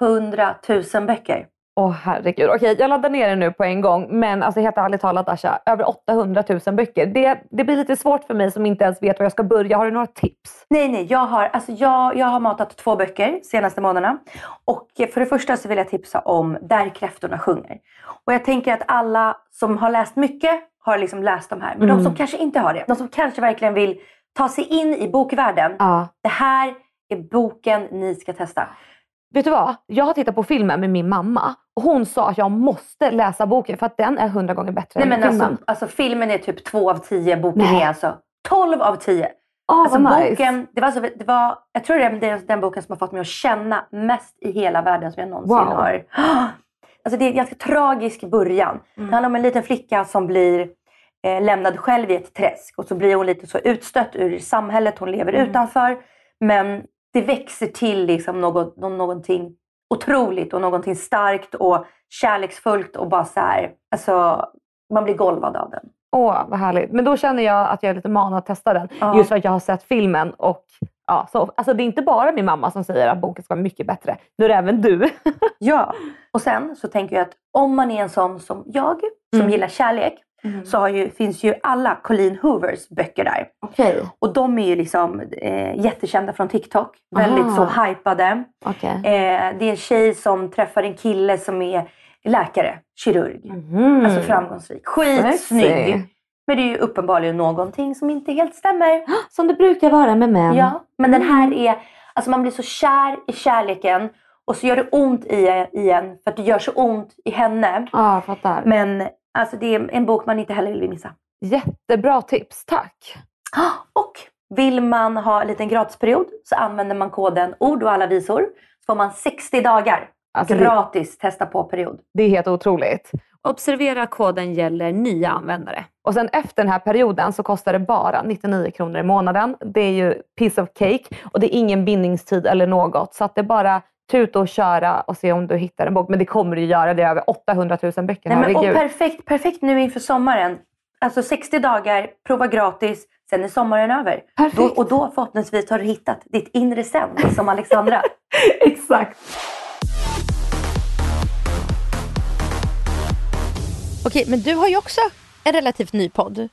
800 000 böcker. Åh herregud. Okej, jag laddar ner den nu på en gång. Men alltså helt ärligt talat Asha, över 800 000 böcker. Det, det blir lite svårt för mig som inte ens vet var jag ska börja. Har du några tips? Nej, nej, jag har, alltså jag, jag har matat två böcker senaste månaderna. Och för det första så vill jag tipsa om Där kräftorna sjunger. Och jag tänker att alla som har läst mycket har liksom läst de här. Men de som kanske inte har det, de som kanske verkligen vill ta sig in i bokvärlden. Ja. Det här är boken ni ska testa. Vet du vad? Jag har tittat på filmen med min mamma hon sa att jag måste läsa boken för att den är hundra gånger bättre Nej, än men filmen. alltså, alltså filmen är typ två av tio, boken Nej. är alltså 12 av 10. Åh, Alltså nice. boken, det var, alltså, det var, jag tror det är den, den boken som har fått mig att känna mest i hela världen som jag någonsin Wow. har. Alltså det är en ganska tragisk början. Det handlar om en liten flicka som blir eh, lämnad själv i ett träsk och så blir hon lite så utstött ur samhället hon lever utanför. Men det växer till liksom något, nå- någonting otroligt och någonting starkt och kärleksfullt och bara så här, alltså man blir golvad av den. Åh, vad härligt. Men då känner jag att jag är lite manad att testa den. Ja. Just för att jag har sett filmen. Och, ja, så, alltså det är inte bara min mamma som säger att boken ska vara mycket bättre. Nu är det även du. Ja, och sen så tänker jag att om man är en sån som jag som Mm. gillar kärlek så har ju, finns ju alla Colleen Hoovers böcker där. Okej. Och de är ju liksom eh, jättekända från TikTok. Väldigt så Aha. hypade. Okej. Eh, det är en tjej som träffar en kille som är läkare, kirurg. Mhm. Alltså framgångsrik. Skitsnygg. Men det är ju uppenbarligen någonting som inte helt stämmer. Som det brukar vara med män. Ja, men den här är, alltså man blir så kär i kärleken och så gör det ont i, i en för att det gör så ont i henne. Ja, jag fattar. Men alltså det är en bok man inte heller vill missa. Jättebra tips, tack. Och vill man ha en liten gratisperiod så använder man koden ord och alla visor. Så får man 60 dagar Alltså det- gratis testa på period. Det är helt otroligt. Observera koden gäller nya användare. Och sen efter den här perioden så kostar det bara 99 kronor i månaden. Det är ju piece of cake och det är ingen bindningstid eller något. Så att det är bara tuta och köra och se om du hittar en bok. Men det kommer du göra. Det är över 800 000 böcker. Nej, men, och perfekt, perfekt nu inför sommaren. Alltså 60 dagar, prova gratis, sen är sommaren över. Perfekt. Då, och då förhoppningsvis har du hittat ditt inre sen som Alexandra. Exakt. Okej, men du har ju också en relativt ny podd.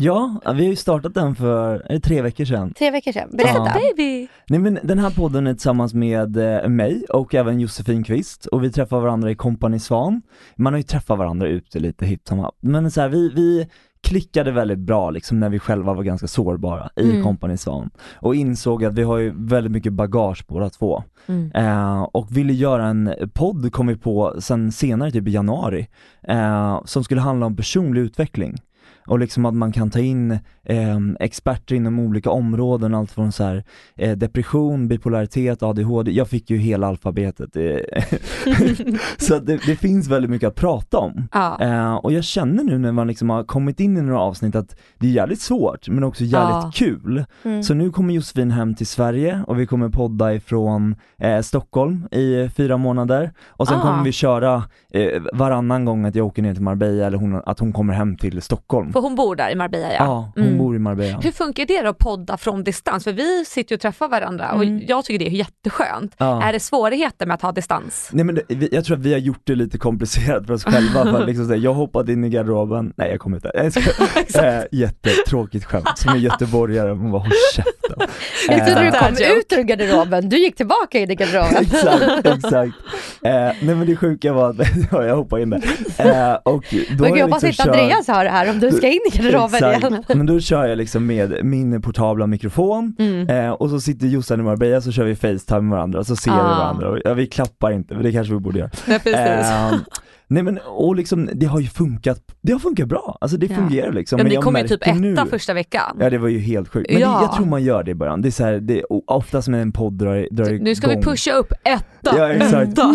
Ja, vi har ju startat den för, är det tre veckor sedan? Tre veckor sedan. Berätta. Ja. Baby! Nej men den här podden är tillsammans med eh, mig och även Josefin Kvist och vi träffar varandra i Company Svan. Man har ju träffat varandra ute lite hipp som happ. Men så här, vi, vi klickade väldigt bra liksom när vi själva var ganska sårbara i Mm. Company Svan och insåg att vi har ju väldigt mycket bagage båda två. Mm. Eh, och ville göra en podd, kom vi på sen senare, typ i januari, eh, som skulle handla om personlig utveckling. Och liksom att man kan ta in eh, experter inom olika områden, allt från så här, eh, depression, bipolaritet, ADHD, jag fick ju hela alfabetet. eh. så det, det finns väldigt mycket att prata om. Ja. Eh, och jag känner nu när man liksom har kommit in i några avsnitt att det är jävligt svårt men också jävligt Ja. kul. Mm. Så nu kommer Josefin hem till Sverige och vi kommer podda ifrån eh, Stockholm i fyra månader och sen Ah. kommer vi köra eh, varannan gång att jag åker ner till Marbella eller hon, att hon kommer hem till Stockholm. Hon bor där i Marbella ja. Ja, hon Mm. bor i Marbella. Hur funkar det då att podda från distans? För vi sitter ju och träffar varandra och Mm. jag tycker det är jätteskönt. Ja. Är det svårigheter med att ha distans? Nej men det, jag tror att vi har gjort det lite komplicerat för oss själva för liksom jag hoppade in i garderoben, nej jag kommer inte, jag ska, eh, jättetråkigt skämt, som en göteborgare, man bara håll käften. Jag trodde du Eh, kom joke. ut ur garderoben, du gick tillbaka in i garderoben. exakt, exakt. Eh, nej men det sjuka var att, ja, jag hoppade in där. Eh, och då Men har gud, jag hoppas liksom inte kört- Andreas hör det här om du ska in i garderoben igen. Men då kör jag liksom med min portabla mikrofon Mm. eh, och så sitter Jossan i Marbella så kör vi Facetime med varandra så ser vi Ah. varandra och ja, vi klappar inte, men det kanske vi borde göra. Ja, precis. Eh, nej men och liksom det har ju funkat, det har funkat bra, alltså det Ja. fungerar liksom. Ja, men ni kom ju typ etta nu- första veckan. Ja det var ju helt sjukt, men Ja. det, jag tror man gör det i början, det är så här, det, oftast när en podd drar, drar Nu ska vi igång. pusha upp etta. Ja exakt. Etta.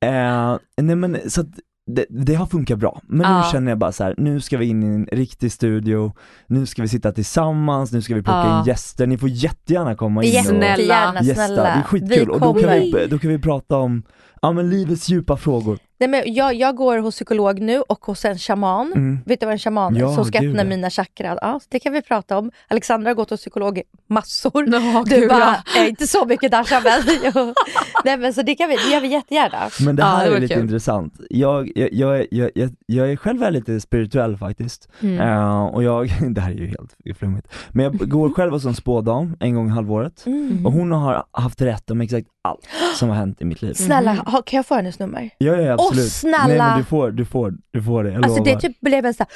Eh, nej men så att det, det har funkat bra, men nu Ja. känner jag bara så här: nu ska vi in i en riktig studio, nu ska vi sitta tillsammans, nu ska vi plocka Ja. in gäster, ni får jättegärna komma in och Jättegärna gästa, det är skitkul och då kan, vi, då kan vi prata om, ja men livets djupa frågor. Nej, men jag, jag går hos psykolog nu och hos en shaman. Mm. Vet du vad en shaman är? Ja, Som ska gud, öppna ja. mina chakran. Ja, det kan vi prata om. Alexandra har gått hos psykolog massor. Ja, du gud, bara, ja. inte så mycket Dasha men. Nej men så det kan vi, det gör vi jättegärna. Men det Ja, här det var är lite kul. intressant. Jag, jag, jag, jag, jag, jag är själv är lite spirituell faktiskt. Mm. Eh, och jag, det här är ju helt flummigt, men jag går själv hos en spådam en gång i halvåret Mm. och hon har haft rätt om exakt allt som har hänt i mitt liv. Snälla, ha, kan jag få hennes nummer? Ja, ja absolut. snälla! Nej men du får, du får, du får det, jag Alltså det lovar. typ blev en sån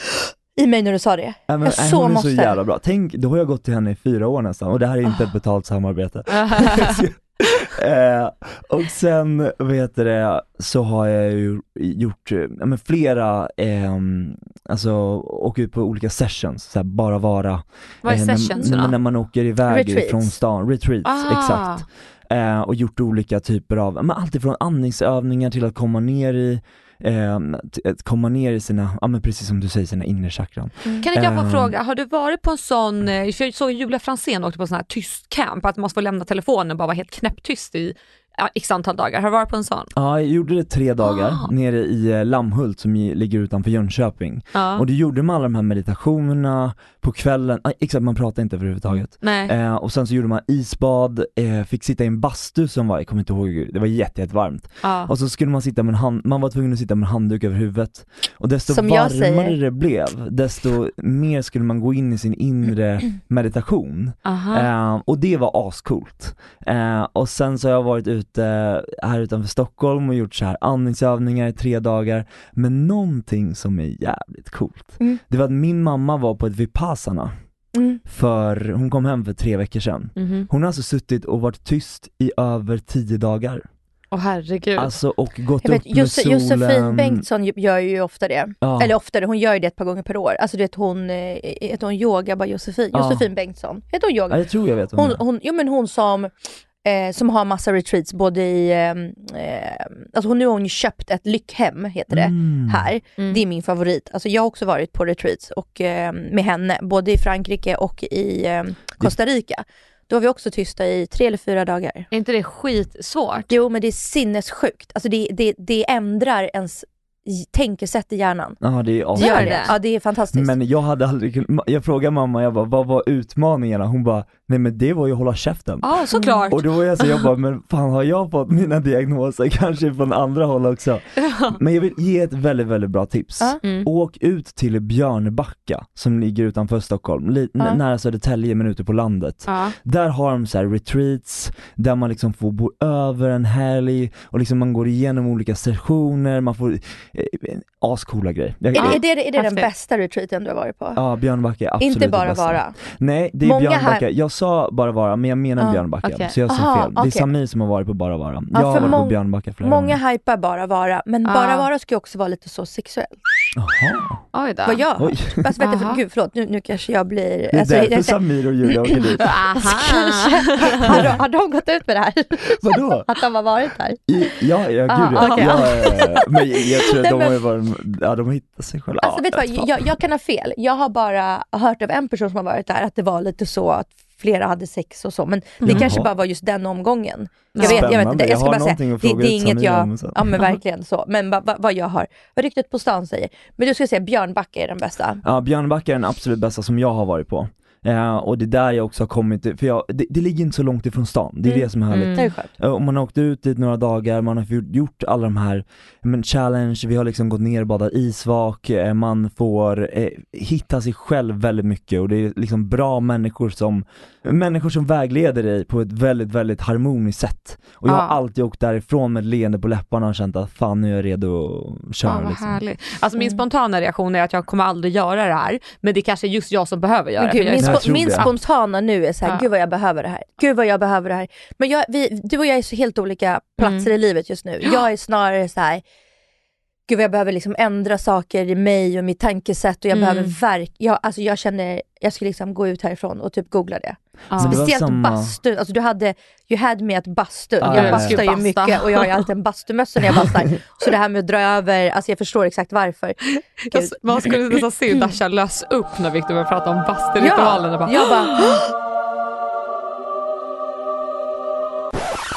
här, i mig när du sa det. Ja, men, jag nej, så hon är måste. så jävla bra. Tänk, då har jag gått till henne i fyra år nästan och det här är inte ett betalt samarbete. eh, och sen, vet du det, så har jag ju gjort, eh, ja, men flera, eh, alltså åker ut på olika sessions, så här, bara vara. Vad är eh, när- sessions när, då? när man åker iväg Retreats. från stan, retreats, Ah. exakt. Eh, och gjort olika typer av, men alltifrån andningsövningar till att komma ner i eh, t- att komma ner i sina, ja men precis som du säger, sina inre chakran. Kan inte jag få Ehm. fråga, har du varit på en sån, eh, för jag såg Julia Franzén åkte på en sån här tyst camp, att man måste få lämna telefonen och bara vara helt knäpptyst i x antal dagar. Har du varit på en sån? Ja, jag gjorde det tre dagar Ah. nere i eh, Lammhult som ligger utanför Jönköping. Ja. Och då gjorde man alla de här meditationerna på kvällen, ah, exakt man pratade inte överhuvudtaget. Nej. Eh, och sen så gjorde man isbad, eh, fick sitta i en bastu som var, jag kommer inte ihåg, det var jätte, jättevarmt. Ja. Och så skulle man sitta med en hand, man var tvungen att sitta med en handduk över huvudet. Och desto Som varmare det blev, desto mer skulle man gå in i sin inre meditation. Eh, och det var ascoolt. Eh, och sen så har jag varit ute här utanför Stockholm och gjort så här andningsövningar i tre dagar. Men någonting som är jävligt coolt, Mm. det var att min mamma var på ett vipassana Mm. för, hon kom hem för tre veckor sedan. Mhm. Hon har alltså suttit och varit tyst i över tio dagar. Åh herregud. Alltså och gått vet, upp med Josse, solen. Josefin Bengtsson gör ju ofta det. Ja. Eller oftare, hon gör ju det ett par gånger per år. Alltså du vet hon, eh, heter hon yoga bara Josefin? Ja. Josefin Bengtsson. Heter hon yoga? Ja, jag tror jag vet Hon, hon, hon, jo men hon som, eh, som har massa retreats både i, ehm, eh, alltså hon, nu har hon ju köpt ett lyckhem heter det Mm. här. Mm. Det är min favorit. Alltså jag har också varit på retreats och, eh, med henne, både i Frankrike och i eh, Costa Rica. Då var vi också tysta i tre eller fyra dagar. Är inte det skitsvårt? Jo men det är sinnessjukt. Alltså det, det, det ändrar ens tänkesätt i hjärnan. Ja det är Gör det? Ja det är fantastiskt. Men jag hade aldrig jag frågade mamma, jag bara, vad var utmaningarna? Hon bara, nej men det var ju att hålla käften. Ja, såklart. Och då var jag så, jag bara, men fan har jag fått mina diagnoser kanske från andra håll också? Men jag vill ge ett väldigt, väldigt bra tips. Mm. Åk ut till Björnebacka som ligger utanför Stockholm, li- nära Södertälje men ute på landet. Där har de så här retreats, där man liksom får bo över en helg och liksom man går igenom olika sessioner, man får, eh, ascoola grejer. Jag, är, det- är det, är det den bästa retreaten du har varit på? Ja, Björnbacka är absolut Inte bara bästa. vara. Nej, det är Många Björnbacka. här- Jag sa bara vara, men jag menar Ja, Björnbacka. okej. Så jag sa fel. Det är. Samir som har varit på bara vara. Ja, jag har för varit på Björnbacka flera Många gånger. hypar bara vara, men bara vara ska ju också vara lite så sexuell. Jaha. Oj då. Vad jag har. Alltså, vänta, för, gud förlåt, nu, nu kanske jag blir... Det är alltså, därför jag- Samir och Julia åker dit. Aha. kanske, har, de, har de gått ut med det här? Vadå? Att de har varit där? I, ja, ja Ah, gud okej. ja, ja, ja. Men jag, tror att de har varit, ja de har hittat sig själva. Alltså ja, vet du vad, jag, jag kan ha fel. Jag har bara hört av en person som har varit där att det var lite så att flera hade sex och så, men det Jaha. kanske bara var just den omgången. Jag Ja. vet, jag vet inte, Jag jag ska har bara säga, det, det är inget jag, ja men verkligen så, men vad va, vad jag har, vad ryktet på stan säger. Men du ska säga Björnbacka är den bästa. Ja, Björnbacka är den absolut bästa som jag har varit på. Eh, och det är där jag också har kommit, för jag, det, det ligger inte så långt ifrån stan, det är Mm. det som är härligt. Mm. Det är skönt. Eh, Och man har åkt ut dit några dagar, man har gjort, alla de här men challenge, vi har liksom gått ner och badat isvak, eh, man får eh, hitta sig själv väldigt mycket och det är liksom bra människor som, människor som vägleder dig på ett väldigt, väldigt harmoniskt sätt. Och jag Ja. har alltid åkt därifrån med leende på läpparna och känt att fan nu är jag redo att köra Ja, vad liksom. härligt. Alltså min Mm. spontana reaktion är att jag kommer aldrig göra det här, men det kanske är just jag som behöver göra det. Spo- min det. spontana nu är så här, Ja. gud vad jag behöver det här. Gud vad jag behöver det här. Men jag, vi, du och jag är så helt olika platser Mm. i livet just nu. Jag är snarare så här, gud vad jag behöver liksom ändra saker i mig och mitt tankesätt och jag Mm. behöver verk, jag, alltså jag känner, jag ska liksom gå ut härifrån och typ googla det. Ja. Speciellt samma- bastun, alltså du hade, you had me att bastun. Ja, jag ja, ja. bastar ju mycket och jag har ju alltid en bastumössa när jag bastar. så det här med att dra över, alltså jag förstår exakt varför. Jag, man skulle nästan se Dasha lös upp när Victor började prata om basturitualen. bara, jag bara,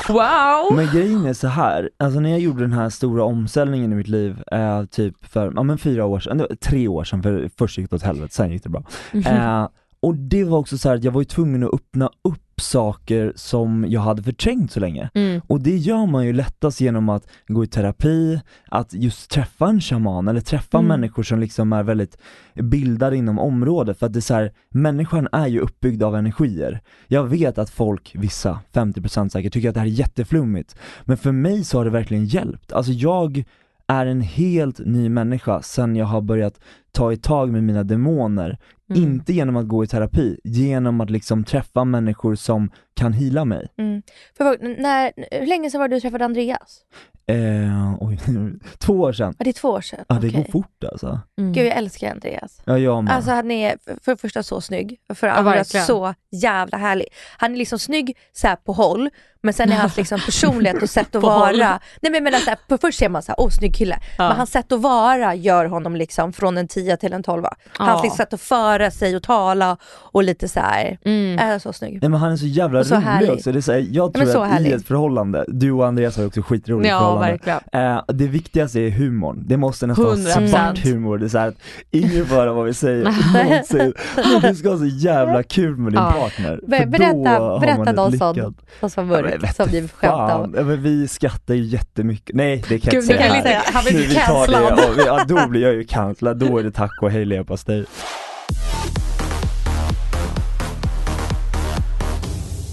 wow! Men grejen är så här, alltså när jag gjorde den här stora omställningen i mitt liv, eh, typ för, ja men fyra år sedan, tre år sedan, för först gick det åt helvete, sen gick det bra. Eh, och det var också så här att jag var ju tvungen att öppna upp saker som jag hade förträngt så länge. Mm. Och det gör man ju lättast genom att gå i terapi, att just träffa en shaman eller träffa Mm. människor som liksom är väldigt bildade inom området för att det är så här, människan är ju uppbyggd av energier. Jag vet att folk, vissa, 50% säkert, tycker att det här är jätteflummigt. Men för mig så har det verkligen hjälpt. Alltså jag är en helt ny människa sen jag har börjat ta i tag med mina demoner. Mm. Inte genom att gå i terapi, genom att liksom träffa människor som kan hila mig. mm. För, när, hur länge sedan var det du träffade Andreas? Eh, oj, två år sedan. Ja, det är två år sedan. Ja, det Okej. går fort alltså. Mm. Gud, jag älskar Andreas. Ja, jag med. Alltså han är för det första så snygg, för det Ja, andra verkligen. så jävla härlig. Han är liksom snygg så här på håll, men sen är hans liksom personlighet och sätt att vara, håll. nej men menar så här, på först ser man så här, åh snygg kille, Ja. men hans sätt att vara gör honom liksom från en 10 till en 12. Hans Ja. liksom sätt att föra sig och tala och lite så här, Mm. är så snygg. Nej men han är så jävla rolig härlig. också. Det är så här, jag men tror så att härlig. i ett förhållande, du och Andreas har också skitroligt Ja, verkligen. Eh, det viktigaste är humorn. Det måste nästan vara 100%. svart humor. Det är så här att ingen får höra vad vi säger någonsin. Men du ska ha så jävla kul med din Ja. partner. För Berätta, berätta någon sån, någon som Ja, mörk vet som ni skämtar Fan, om. ja, men vi skrattar ju jättemycket. Nej det kan jag inte säga här. inte- han blir Nu, vi tar det, cancellad. ja, ja, då blir jag ju cancellad. Då är det tack och hej leverpastej.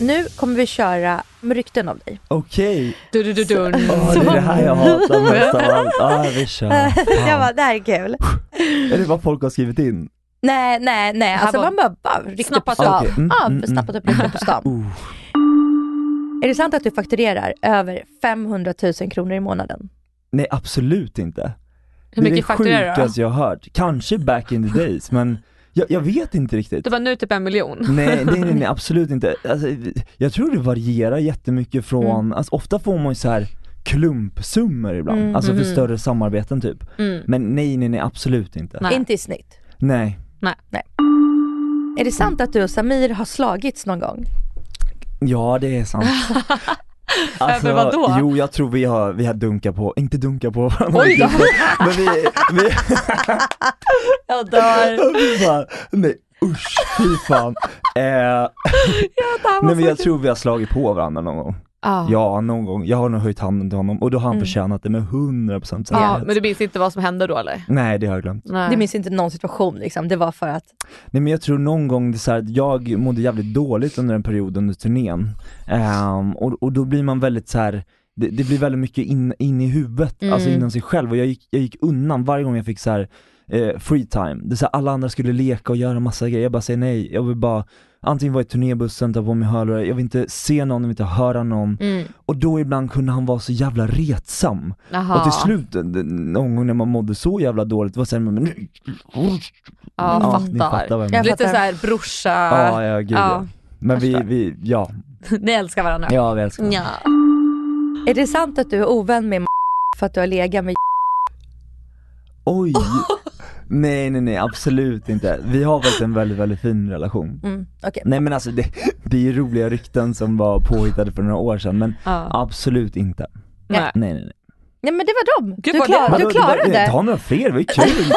Nu kommer vi köra med rykten om dig. Okej, Du, du, du, dun. Åh, det är det här jag hatar mest av allt. Ah, vi kör. jag Fan. bara, det här är kul. Är det vad folk har skrivit in? Nej, nej, nej. Alltså bara man bara, bara rykte på stan. upp. Okej, mm, Ja, mm, snappat upp rykte på stan. Uh. Är det sant att du fakturerar över 500 000 kronor i månaden? Nej absolut inte. Hur mycket det är fakturerar det du då? sjukaste jag har hört. Kanske back in the days men jag, jag vet inte riktigt. Det var nu typ en miljon. Nej, nej, nej, nej absolut inte. Alltså, jag tror det varierar jättemycket från, alltså, ofta får man ju så här klumpsummor ibland, Mm. alltså för Mhm. större samarbeten typ. Mm. Men nej, nej, nej absolut inte. Nej. Inte i snitt. Nej. Är det sant att du och Samir har slagits någon gång? Ja det är sant. Alltså, Över vad då? Jo jag tror vi har, vi har dunkat på, inte dunkat på Oj då. men vi, vi, Jag dör. vi bara, nej usch fy fan. Eh, nej men jag tror vi har slagit på varandra någon gång. Ja. Ja någon gång, jag har nog höjt handen till honom och då har han Mm. förtjänat det med 100% Ja, säkerhet. men du minns inte vad som hände då eller? Nej det har jag glömt. Nej. Du minns inte någon situation liksom, det var för att, Nej men jag tror någon gång det är så här att jag mådde jävligt dåligt under en period under turnén. Ehm, och, och då blir man väldigt så här. Det, det blir väldigt mycket in, in i huvudet, Mm. alltså inom sig själv och jag gick, jag gick undan varje gång jag fick så här eh, free time. Det är så här, alla andra skulle leka och göra massa grejer, jag bara säger nej, jag vill bara antingen vara i turnébussen, ta på mig hörlurar, jag vill inte se någon, jag vill inte höra någon. Mm. Och då ibland kunde han vara så jävla retsam. Jaha. Och till slut, d- någon gång när man mådde så jävla dåligt, var såhär, men nu... Ja, ni fattar. fattar vad jag menar. Lite fattar. såhär brorsa, Ja, ja gud ja. Ja, Men vi, vi, ja, ni älskar varandra. ja vi älskar varandra. Ja. är det sant att du är ovän med för att du har legat med Oj! Nej nej nej absolut inte. Vi har faktiskt en väldigt väldigt fin relation. mm, okej. Nej men alltså det, det är ju roliga rykten som var påhittade för några år sedan men Ja. absolut inte. Nej. Nej nej nej. Nej men det var dem, Gud, du, vad klar, det- du klarade det. Ta några fler, det var ju kul!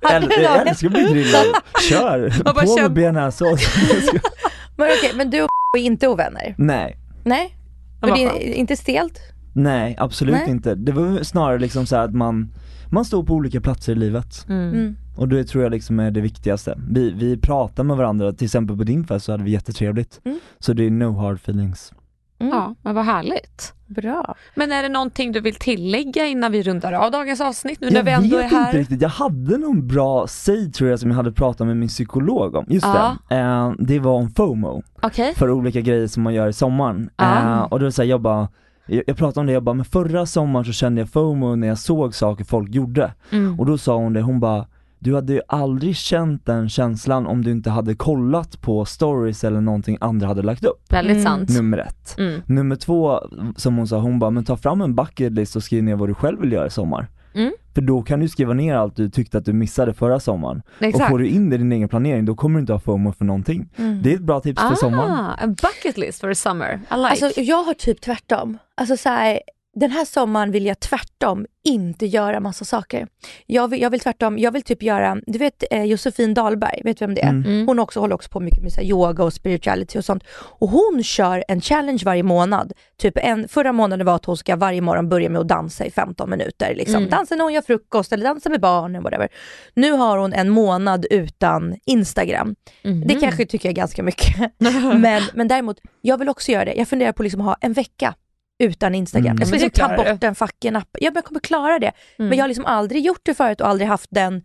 Äl- Jag älskar att bli grillad, kör! Bara På med bearnaisesås. Men okej, men du och är inte ovänner? Nej, Nej? Men Men det är inte stelt? Nej absolut Nej. inte. Det var snarare liksom så här att man, man står på olika platser i livet. Mm. Mm. Och det tror jag liksom är det viktigaste. Vi, vi pratar med varandra, till exempel på din fest så hade vi jättetrevligt. Mm. Så det är no hard feelings. Mm. Ja, men vad härligt. Bra. Men är det någonting du vill tillägga innan vi rundar av dagens avsnitt nu när Jag vi ändå är vet här? inte riktigt, jag hade någon bra säg tror jag som jag hade pratat med min psykolog om. Just Ja. det, eh, det var om FOMO, Okej. för olika grejer som man gör i sommaren. Ah. Eh, och då säger jag bara jag jag pratade om det, jag bara, men förra sommaren så kände jag FOMO när jag såg saker folk gjorde. Mm. Och då sa hon det, hon bara du hade ju aldrig känt den känslan om du inte hade kollat på stories eller någonting andra hade lagt upp. Väldigt Mm. sant. Nummer ett. Mm. Nummer två, som hon sa, hon bara, men ta fram en bucket list och skriv ner vad du själv vill göra i sommar. Mm. För då kan du skriva ner allt du tyckte att du missade förra sommaren. Och Exakt. får du in det i din egen planering, då kommer du inte ha FOMO för någonting. Mm. Det är ett bra tips för sommaren. Ah, en bucket list for summer. I like. Alltså jag har typ tvärtom. Alltså så här, den här sommaren vill jag tvärtom inte göra massa saker. Jag vill, jag vill tvärtom, jag vill typ göra, du vet eh, Josefin Dahlberg, vet du vem det är? Mm. Mm. Hon också håller också på mycket med så här, yoga och spirituality och sånt. Och hon kör en challenge varje månad. Typ en, förra månaden var att hon ska varje morgon börja med att dansa i 15 minuter. Liksom. Mm. Dansa när hon gör frukost eller dansa med barnen, whatever. Nu har hon en månad utan Instagram. Mhm. Det kanske tycker jag är ganska mycket. men, men däremot, jag vill också göra det. Jag funderar på liksom att ha en vecka utan Instagram. Mm. Jag det liksom ta bort den fucking appen. Ja, jag kommer klara det. Mm. Men jag har liksom aldrig gjort det förut och aldrig haft den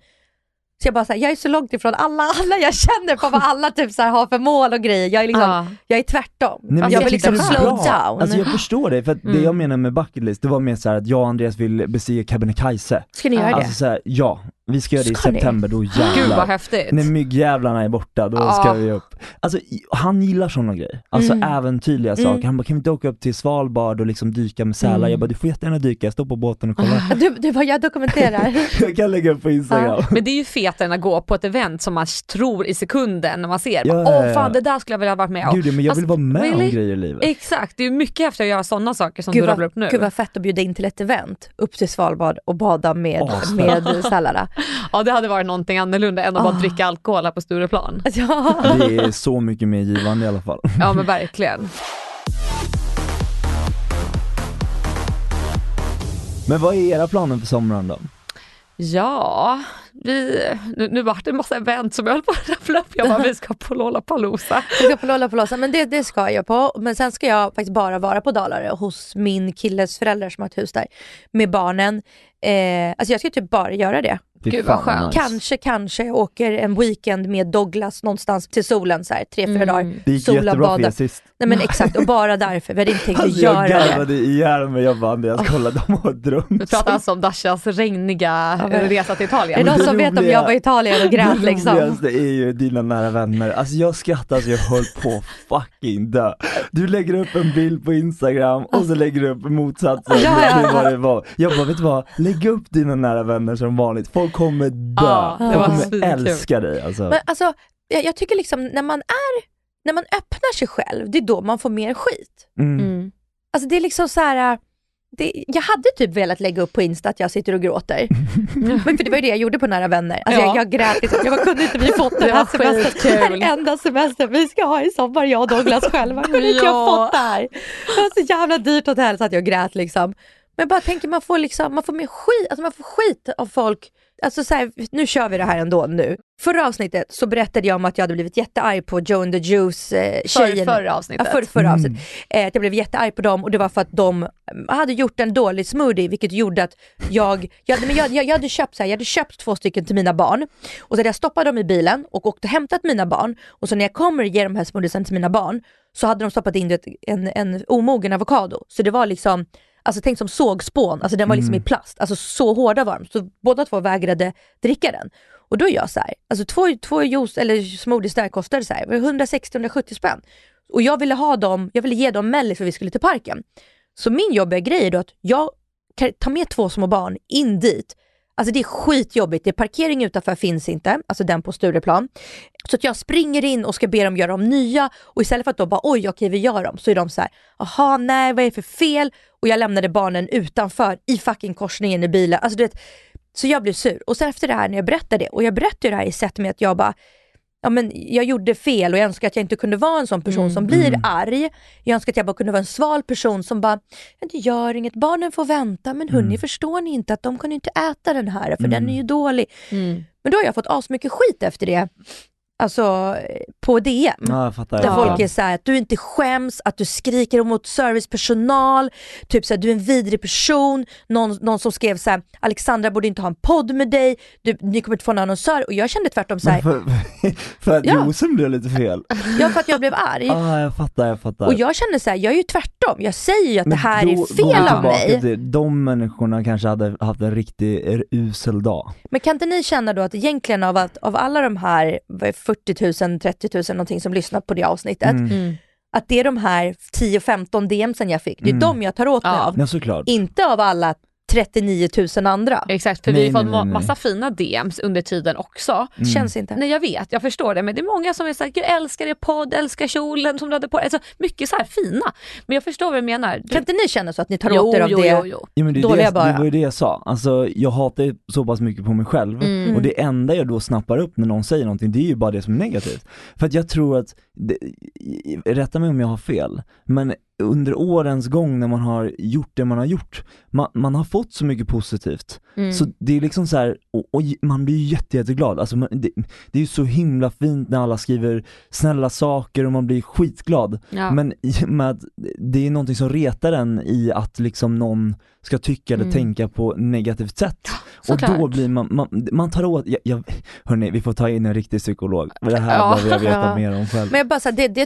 Så jag bara så här, jag är så långt ifrån alla, alla jag känner på vad alla typ så här har för mål och grejer. Jag är liksom, Ja. jag är tvärtom. Nej, men jag vill liksom slow bra. down. Alltså jag förstår det, för att det Mm. jag menar med bucket list, det var mer så här att jag och Andreas vill bestiga Kebnekaise. Ska ni göra Alltså det? så här, ja, vi ska göra det i Ska ni? september, då jävlar. Gud vad häftigt. När myggjävlarna är borta, då Ja. ska vi upp. Alltså i- han gillar sådana grejer, alltså Mm. äventyrliga Mm. saker. Han bara, kan vi inte åka upp till Svalbard och liksom dyka med sälar? Mm. Jag bara, du får jättegärna dyka, jag står på båten och kollar. Du, du bara, jag dokumenterar. jag kan lägga upp på Instagram. Men det är ju fetare än att gå på ett event som man tror i sekunden när man ser. Ja, Åh fan det där skulle jag vilja ha varit med om. Gud, men jag vill Fast, vara med really? om grejer i livet. Exakt, det är ju mycket häftigare att göra sådana saker som Gud du rabblar upp nu. gud vad fett att bjuda in till ett event upp till Svalbard och bada med, Asfett. med Sallara. Ja det hade varit någonting annorlunda än att bara Ah. dricka alkohol här på Stureplan. Ja. Det är så mycket mer givande i alla fall. Ja men verkligen. Men vad är era planer för sommaren då? Ja, vi, nu, nu vart det en massa event som jag höll på att rabbla upp. Jag bara, vi ska på Lollapalooza. Vi ska på Lollapalooza, men det, det ska jag på. Men sen ska jag faktiskt bara vara på Dalarö hos min killes föräldrar som har ett hus där med barnen. Eh, alltså jag ska typ bara göra det. Fy Gud, vad fan, skönt. nice. Kanske, kanske jag åker en weekend med Douglas någonstans till solen så här, tre, fyra Mm. dagar. Det gick Sola, jättebra för bada. er sist. Nej men exakt, och bara därför. Vi hade inte tänkt att Alltså jag göra det. garvade ihjäl mig, jag bara Andreas kolla de har Vi drömt. pratar alltså om Dashas regniga men- resa till Är det Italien. Men någon det som vet om roliga- jag var i Italien och grät det liksom? roligaste är ju dina nära vänner, alltså jag skrattar så jag höll på att fucking dö. Du lägger upp en bild på instagram och så lägger du upp motsatsen Ja, ja, till ja. vad det var. Jag bara, vet du vad? Lägg upp dina nära vänner som vanligt, folk kommer dö. Ja, det Folk kommer älska dig alltså. Men alltså, jag, jag tycker liksom när man är, när man öppnar sig själv, det är då man får mer skit. Mm. Mm. Alltså det är liksom så här. Det, jag hade typ velat lägga upp på Insta att jag sitter och gråter. Men för det var ju det jag gjorde på Nära Vänner. Alltså Ja. jag, jag grät liksom. Jag bara, kunde inte vi fått den Det här semestern? Den enda semestern vi ska ha i sommar, jag och Douglas själva. Kunde inte jag Ja. fått det här? Det var så jävla dyrt hotell så att jag grät liksom. Men jag bara tänker man får liksom, man får mer skit, alltså man får skit av folk. Alltså så här, nu kör vi det här ändå nu. Förra avsnittet så berättade jag om att jag hade blivit jättearg på Joe and the Juice eh, För, förra avsnittet. Ja, för, förra Mm. avsnittet. Eh, att jag blev jättearg på dem och det var för att de mm, hade gjort en dålig smoothie vilket gjorde att jag, jag, men jag, jag, jag, hade, köpt, så här, jag hade köpt två stycken till mina barn och så hade jag stoppat dem i bilen och åkt och hämtat mina barn och så när jag kommer och ger de här smoothiesen till mina barn så hade de stoppat in en, en omogen avokado. Så det var liksom Alltså tänk som sågspån, alltså den var liksom i plast, alltså så hårda var de. Så båda två vägrade dricka den. Och då är jag så här, alltså två, två juice eller smoothies där kostade så här, 160-170 spänn. Och jag ville ha dem, jag ville ge dem mellis för vi skulle till parken. Så min jobbiga grej är då att jag kan ta med två små barn in dit. Alltså det är skitjobbigt, det är parkering utanför finns inte, alltså den på Stureplan. Så att jag springer in och ska be dem göra om nya och istället för att de bara oj okej vi gör dem så är de så här, jaha nej vad är det för fel? Och jag lämnade barnen utanför i fucking korsningen i bilen. Alltså du vet, så jag blev sur. Och sen efter det här när jag berättade det, och jag berättade det här i sätt med att jag bara, ja men jag gjorde fel och jag önskar att jag inte kunde vara en sån person som blir arg. Jag önskar att jag bara kunde vara en sval person som bara, det gör inget, barnen får vänta, men hörni förstår ni inte att de kunde inte äta den här för den är ju dålig. Mm. Men då har jag fått asmycket skit efter det, alltså på DM. Ja, jag fattar. Där jag folk är såhär, att du inte skäms, att du skriker mot servicepersonal, typ såhär, du är en vidrig person, någon, någon som skrev såhär, Alexandra borde inte ha en podd med dig, du, ni kommer inte få en annonsör och jag kände tvärtom såhär, för, för att Ja. juicen blev lite fel. ja för att jag blev arg. ah, jag fattar, jag fattar. Och jag känner såhär, jag är ju tvärtom, jag säger ju att Men det här då är fel av tillbaka mig. Till, de människorna kanske hade haft en riktigt er- usel dag. Men kan inte ni känna då att egentligen av, att, av alla de här 40 000, 30 000 någonting som lyssnar på det avsnittet, Mm. att det är de här 10-15 DMsen jag fick, det är Mm. de jag tar åt mig Ja. av. Ja. Inte av alla 39 000 andra. Exakt, för Nej, vi har fått nej, nej, nej. massa fina DMs under tiden också. Mm. Känns inte. Nej jag vet, jag förstår det men det är många som är såhär, jag älskar er podd, älskar kjolen som du hade på Alltså mycket så här fina. Men jag förstår vad du menar. Du, Kan inte ni känna så att ni tar jo, åt er av jo, det? jo, jo. Ja, men det, är Dåliga det, bara. det var ju det jag sa, alltså jag hatar så pass mycket på mig själv Mm. och det enda jag då snappar upp när någon säger någonting, det är ju bara det som är negativt. För att jag tror att, det, rätta mig om jag har fel, men under årens gång när man har gjort det man har gjort, man, man har fått så mycket positivt. Mm. Så det är liksom så här, och, och man blir jätte, jätteglad. Alltså man, det, det är ju så himla fint när alla skriver snälla saker och man blir skitglad. Ja. Men i och med att det är någonting som retar en i att liksom någon ska tycka eller Mm. tänka på negativt sätt. och såklart. då blir man, man, man tar åt, jag, jag, hörni vi får ta in en riktig psykolog, det här Ja. behöver jag veta Ja. mer om själv. Men jag bara så här, det, det är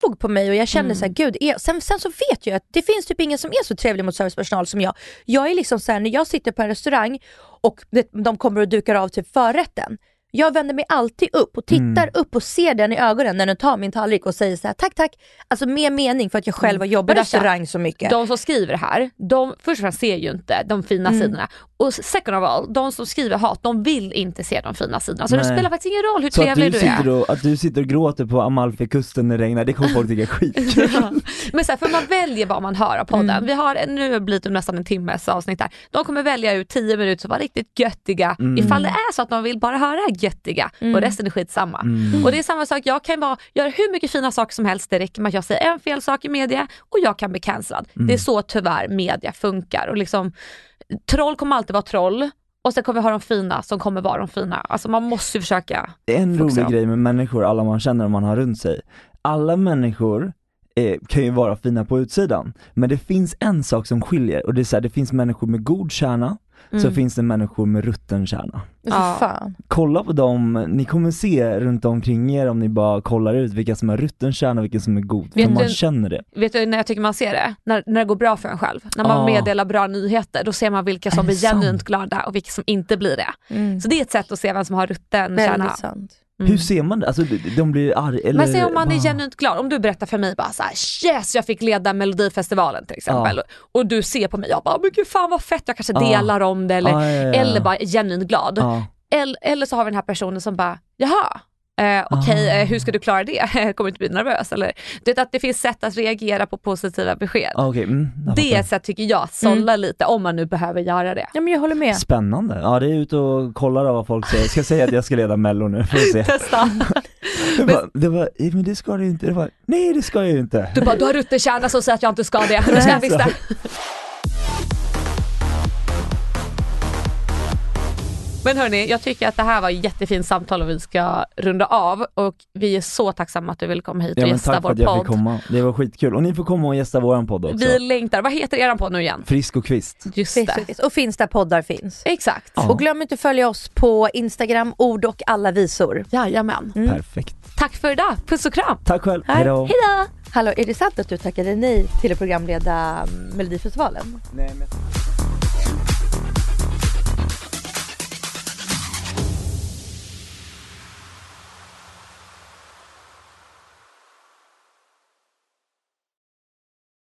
Tog på mig och jag kände Mm. så här, gud, är, sen, sen så vet jag att det finns typ ingen som är så trevlig mot servicepersonal som jag. Jag är liksom så här, när jag sitter på en restaurang och de kommer och dukar av typ förrätten. Jag vänder mig alltid upp och tittar Mm. upp och ser den i ögonen när den tar min tallrik och säger så här, tack tack. Alltså med mening för att jag själv har jobbat i restaurang så mycket. De som skriver här, de först och främst ser ju inte de fina Mm. sidorna. Och second of all, de som skriver hat, de vill inte se de fina sidorna. Så det Nej. spelar faktiskt ingen roll hur Så att trevlig du, du, är. sitter och, att du sitter och gråter på Amalfikusten när det regnar, det kommer folk tycka är skitkul. Ja. Men så här, för man väljer vad man hör av podden. Mm. Vi har, nu har det blivit nästan en timmes avsnitt här. De kommer välja ut 10 minuter som var riktigt göttiga Mm. ifall det är så att de vill bara höra göttiga Mm. och resten är skitsamma. Mm. Och det är samma sak, jag kan vara, göra hur mycket fina saker som helst, det räcker med att jag säger en fel sak i media och jag kan bli cancellad. Mm. Det är så tyvärr media funkar och liksom troll kommer alltid vara troll och sen kommer vi ha de fina som kommer vara de fina. Alltså man måste ju försöka. En Fokusera. rolig grej med människor, alla man känner och man har runt sig. Alla människor eh, kan ju vara fina på utsidan, men det finns en sak som skiljer och det är så här, det finns människor med god kärna, så Mm. finns det människor med rutten kärna. Ja. fan. Kolla på dem, ni kommer se runt omkring er om ni bara kollar ut vilka som är rutten kärna och vilka som är god, för Vet man du- känner det. Vet du när jag tycker man ser det? När, när det går bra för en själv. När man Ah. meddelar bra nyheter, då ser man vilka som blir genuint sant? glada och vilka som inte blir det. Mm. Så det är ett sätt att se vem som har rutten kärna. Väldigt sant. Mm. Hur ser man det? Alltså de, blir arga eller? Men säg om man är genuint glad, om du berättar för mig bara så här: yes jag fick leda melodifestivalen till exempel. Och du ser på mig, jag bara men gud fan vad fett, jag kanske Ja. delar om det eller, Ja, ja, ja, ja. eller bara genuint glad. Ja. Eller, eller så har vi den här personen som bara, jaha, eh, okej Ah. eh, hur ska du klara det? Kommer du inte bli nervös? Eller, du vet att det finns sätt att reagera på positiva besked. Ah, Okej, mm, jag Det är ett sätt tycker jag att sålla lite om man nu behöver göra det. Ja men jag håller med. Spännande. Ja det är ut och kollar då vad folk säger. Jag ska säga att jag ska leda mello nu, får se. Testa. Det var, det var, "Eh, men det ska du inte. Det var, nej det ska jag ju inte. Du bara, du har rutterkärna som säger att jag inte ska det. Nu ska jag visst det. Men hörni, jag tycker att det här var ett jättefint samtal och vi ska runda av och vi är så tacksamma att du vill komma hit och Ja men gästa tack för vår att jag fick podd. komma. Det var skitkul. Och ni får komma och gästa våran podd också. Vi längtar. Vad heter eran podd nu igen? Frisk och kvist. Just Finns det. det. Och finns där poddar finns. Exakt. Ja. Och glöm inte att följa oss på Instagram, ord och alla visor. Jajamän. Mm. Perfekt. Tack för idag. Puss och kram. Tack själv. Hejdå. Hejdå! Hallå, är det sant att du tackade nej till att programleda Melodifestivalen? Nej, men...